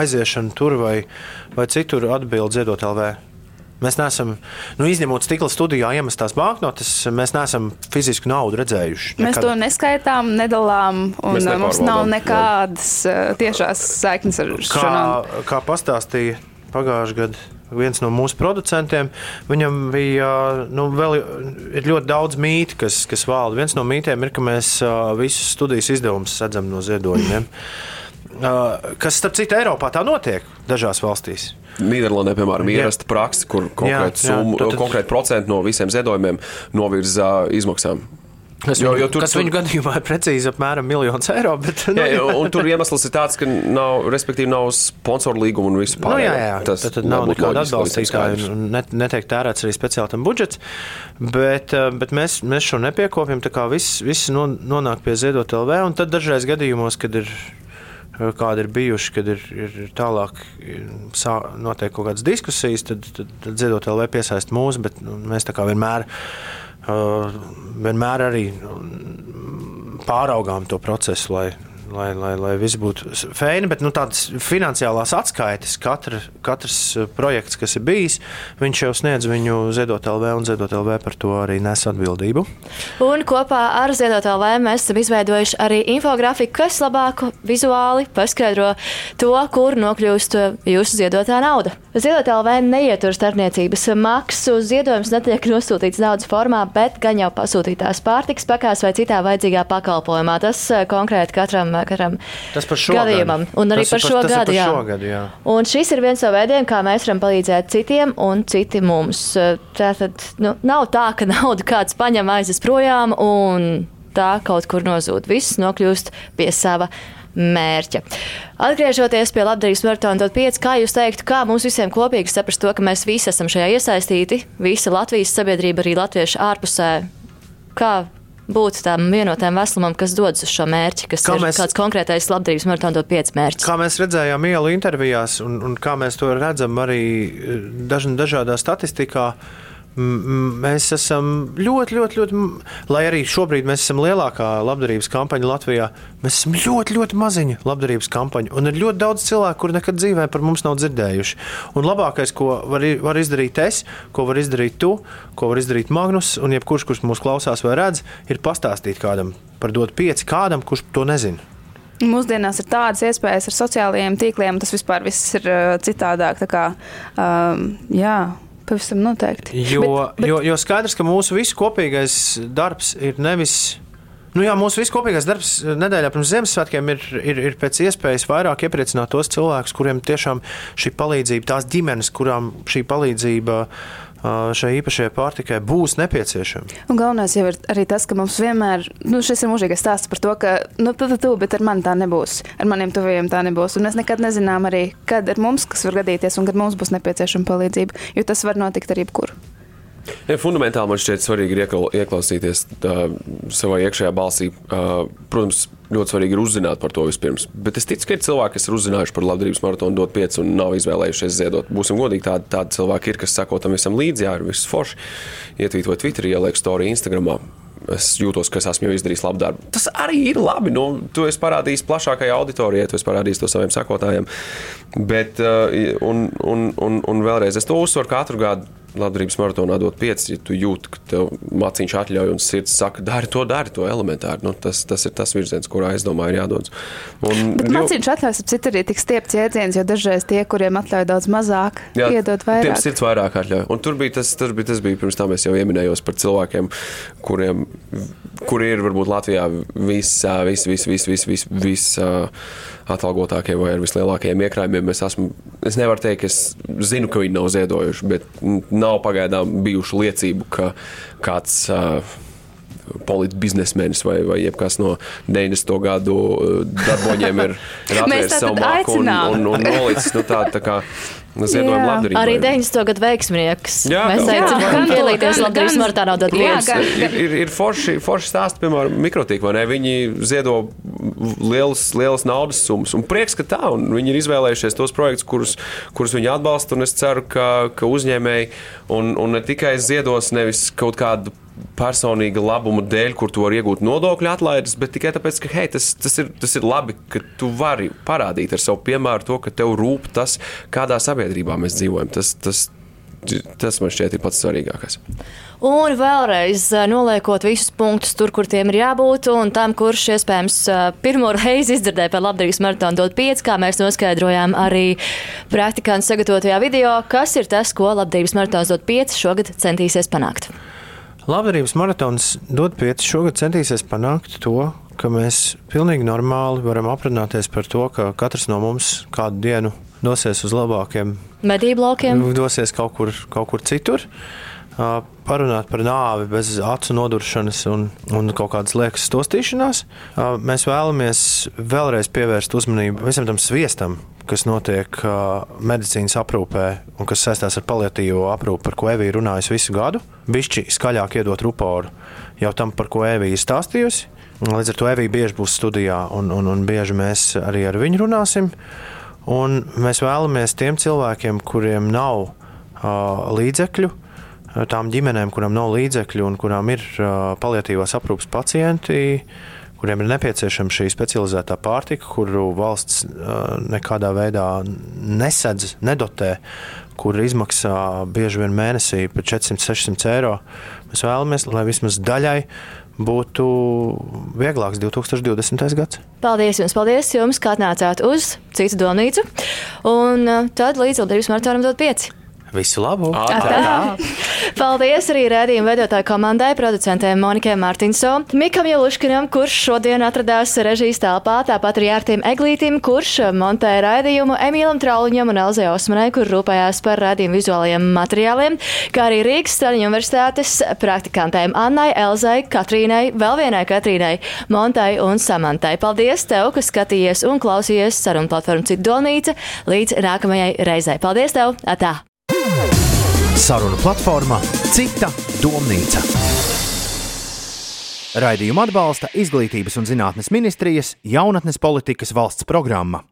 aiziešanu tur vai, vai citur atbildi ziedot LV. Mēs neesam, nu, izņemot stikla studijā iemestās banknotes, mēs neesam fizisku naudu redzējuši. Nekad. Mēs to neskaitām, nedalām, un mums nav nekādas jā. tiešās saiknes ar šo naudu. Kā pastāstīja pagājušajā gadā viens no mūsu producentiem. Viņam bija nu, ļoti daudz mītu, kas, kas valda. Viens no mītiem ir, ka mēs visus studijas izdevumus sedzam no ziedojumiem. Kas, starp citu, Eiropā tā notiek dažās valstīs. Nīderlandē, piemēram, ir ierasta praksa, kur konkrēti summu, tad... konkrēti procentu no visiem ziedojumiem novirza izmaksām. Kas, jo, jo tur, kas viņu gadījumā ir precīzi apmēram miljons eiro. Bet, nu, jā, un tur iemesls ir tāds, ka nav, nav sponsoru līguma un viss pārējais. Nu, jā, jā. Tas tad, tad nav nekāda atbalstītāja un net, netiek tērēts arī speciāli tam budžets. Bet, eh, bet mēs, mēs šo nepiekopjam, tā kā viss, viss nonāk pie ziedot LV, un tad dažreiz gadījumos, kad ir kādi ir bijuši, kad ir, ir tālāk notiek kaut kādas diskusijas, tad, tad, tad dziedot LV piesaist mūs, bet nu, mēs tā kā vienmēr, uh, vienmēr arī pāraugām to procesu, lai, lai, lai, lai viss būtu feini, bet nu, tādas finansiālās atskaites, katra, katrs uh, projekts, kas ir bijis, viņš jau sniedz viņu Ziedot LV, un Ziedot LV par to arī nes atbildību. Un kopā ar Ziedot LV mēs esam izveidojuši arī infografiku, kas labāk vizuāli paskaidro to, kur nokļūst jūsu ziedotā nauda. Ziedot LV neietur starpniecības maksu, ziedojums netiek nosūtīts naudas formā, bet gan jau pasūtītās pārtiks pakās vai citā vajadzīgā pakalpojumā. Tas uh, konkrēti katram katram gadījumam. Gadu. Un arī tas par šo par, gadu. Jā. Šo gadu jā. Un šis ir viens no veidiem, kā mēs varam palīdzēt citiem un citi mums. Tā tad nu, nav tā, ka naudu kāds paņem aizes projām un tā kaut kur nozūd. Viss nokļūst pie sava mērķa. Atgriežoties pie labdarības maratona 5, kā jūs teiktu, kā mums visiem kopīgi saprast to, ka mēs visi esam šajā iesaistīti, visa Latvijas sabiedrība, arī latvieši ārpusē? Kā būt tam vienotam veselumam, kas dodas uz šo mērķi, kas kā ir mēs, kāds konkrētais labdarības maratona pieci mērķis. Kā mēs redzējām ielu intervijās, un, un kā mēs to redzam arī eh, daž, dažādā statistikā, Mēs esam ļoti, ļoti, ļoti, lai arī šobrīd mēs esam lielākā labdarības kampaņa Latvijā, mēs esam ļoti, ļoti maziņa labdarības kampaņa. Un ir ļoti daudz cilvēku, kuri nekad dzīvē par mums nav dzirdējuši. Un labākais, ko var, var izdarīt es, ko var izdarīt tu, ko var izdarīt Magnus, un jebkurš, kurš mūs klausās vai redz, ir pastāstīt kādam par dot pieci kādam, kurš to nezina. Mūsdienās ir tādas iespējas ar sociālajiem tīkliem, tas vispār viss ir uh, citādāk. Kā, um, jā, pavisam noteikti. Jo, bet, bet... Jo, jo skaidrs, ka mūsu visu kopīgais darbs ir nevis. Nu jā, mūsu viskopīgais darbs nedēļā pirms Ziemassvētkiem ir, ir, ir pēc iespējas vairāk iepriecināt tos cilvēkus, kuriem tiešām šī palīdzība, tās ģimenes, kurām šī palīdzība šai īpašajai pārtikai būs nepieciešama. Un galvenais jau ir arī tas, ka mums vienmēr, nu, šis ir mūžīgais stāsts par to, ka, nu, tu, tu, bet ar mani tā nebūs, ar maniem tuvajiem tā nebūs. Un mēs nekad nezinām arī, kad ar mums kas var gadīties un kad mums būs nepieciešama palīdzība, jo tas var notikt arī jebkur. Ja, fundamentāli man šķiet svarīgi ir ieklausīties uh, savā iekšējā balsī. Uh, protams, ļoti svarīgi ir uzzināt par to vispirms. Bet es ticu, ka ir cilvēki, kas ir uzzinājuši par labdarības maratonu, dot pieci un nav izvēlējušies ziedot. Būsim godīgi, tādi, tādi cilvēki ir, kas sako tam visam līdzi, jā, ir viss forši. Ietvītot Twitterī, ieliek storiju Instagramā. Es jūtos, ka es esmu jau izdarījis labu darbu. Tas arī ir labi. Nu, tu esi parādījis plašākajai auditorijai, tu esi parādījis to saviem sekotājiem. Bet, un, un, un, un vēlreiz, es to uzsveru katru gadu labdarības maratonā dot 5, ja tu jūti, ka tev maciņš atļauj un sirds saka, dari to, dari to elementāri. Nu, tas, tas ir tas virziens, kurā es domāju, ir jādodas. Un, Bet jo... maciņš atļauj, ap citu arī tik stiepts jēdziens, jo dažreiz tie, kuriem atļauj daudz mazāk, jā, iedod vairāk. Tiem sirds vairāk atļauj. Un tur bija tas, tur bija, tas bija pirms tam es jau ieminējos par cilvēkiem, kuriem, kuri ir varbūt Latvijā visā, vis, vis, vis, vis, vis, vis, atalgotākie vai ar vislielākajiem iekrājumiem. Es, esmu, es nevaru teikt, es zinu, ka viņi nav ziedojuši, bet nav pagaidām bijušu liecību, ka kāds. Uh, politbiznesmenis vai, vai jebkas no 90. gadu darboņiem ir, ir atvērts savu māku un, un, un nolicis nu, tā, tā kā Ziedojuma labdarība. Arī 90. gadu veiksminieks. Jā, Mēs aicinām piedalīties labdarības maratonā. Ir, ir, ir forši, forši stāsti, piemēram, mikrotīk, vai ne? Viņi ziedo lielas, lielas naudas summas. Un prieks, ka tā, un viņi ir izvēlējušies tos projektus, kurus, kurus viņi atbalsta, un es ceru, ka, ka uzņēmēji un, un ne tikai ziedos nevis kaut kādu personīga labuma dēļ, kur tu vari iegūt nodokļu atlaides, bet tikai tāpēc, ka hei, tas, tas, ir, tas ir labi, ka tu vari parādīt ar savu piemēru to, ka tev rūp tas, kādā sabiedrībā mēs dzīvojam. Tas, tas, tas man šķiet ir pats svarīgākais. Un vēlreiz noliekot visus punktus tur, kur tiem ir jābūt, un tam, kurš iespējams pirmo reizi izdzirdēja par labdarības maratonu dot 5, kā mēs noskaidrojām arī praktikantu sagatavotajā video, kas ir tas, ko labdarības maratons dot 5 šogad centīsies panākt. Labdarības maratons dod pieci šogad centīsies panākt to, ka mēs pilnīgi normāli varam aprunāties par to, ka katrs no mums kādu dienu dosies uz labākiem medību laukiem, dosies kaut kur, kaut kur citur. Parunāt par nāvi bez acu noduršanas un, un kaut kādas liekas stostīšanās. Mēs vēlamies vēlreiz pievērst uzmanību visam tam sviestam, kas notiek medicīnas aprūpē un kas saistās ar paliatīvo aprūpi, par ko Evija runājas visu gadu. Bišķi skaļāk iedot ruporu jau tam, par ko Evija ir stāstījusi. Līdz ar to Evija bieži būs studijā, un, un, un bieži mēs arī ar viņu runāsim. Un mēs vēlamies tiem cilvēkiem, kuriem nav uh, līdzekļu, tām ģimenēm, kurām nav līdzekļu un kurām ir paliatīvās aprūpes pacienti, kuriem ir nepieciešama šī specializētā pārtika, kuru valsts nekādā veidā nesedz, nedotē, kur izmaksā bieži vien mēnesī par 400-600 eiro. Mēs vēlamies, lai vismaz daļai būtu vieglāks 2020. gads. Paldies jums, paldies jums, kā atnācāt uz citu domnīcu. Un tad līdz Latvijas maratonam dot pieci. Visu labu! Atā. Paldies arī rādījuma veidotāju komandai, producentiem Monikai Mārtiņso, Mikam Jeluškinam, kurš šodien atradās režijas telpā, tāpat arī Ārtim Eglītim, kurš montēja raidījumu, Emīlam Trauliņam un Elzai Osmanai, kur rūpējās par raidījumu vizuālajiem materiāliem, kā arī Rīgas Straņu universitātes praktikantēm Annai, Elzai, Katrīnai, vēl vienai Katrīnai, Montai un Samantai. Paldies tev, ka skatījies un klausījies sarunu platformu Citdolnīca līdz nākamajai reizei. Paldies tev! Atā! Saruna platforma Cita domnīca. Raidījumu atbalsta Izglītības un zinātnes ministrijas jaunatnes politikas valsts programma.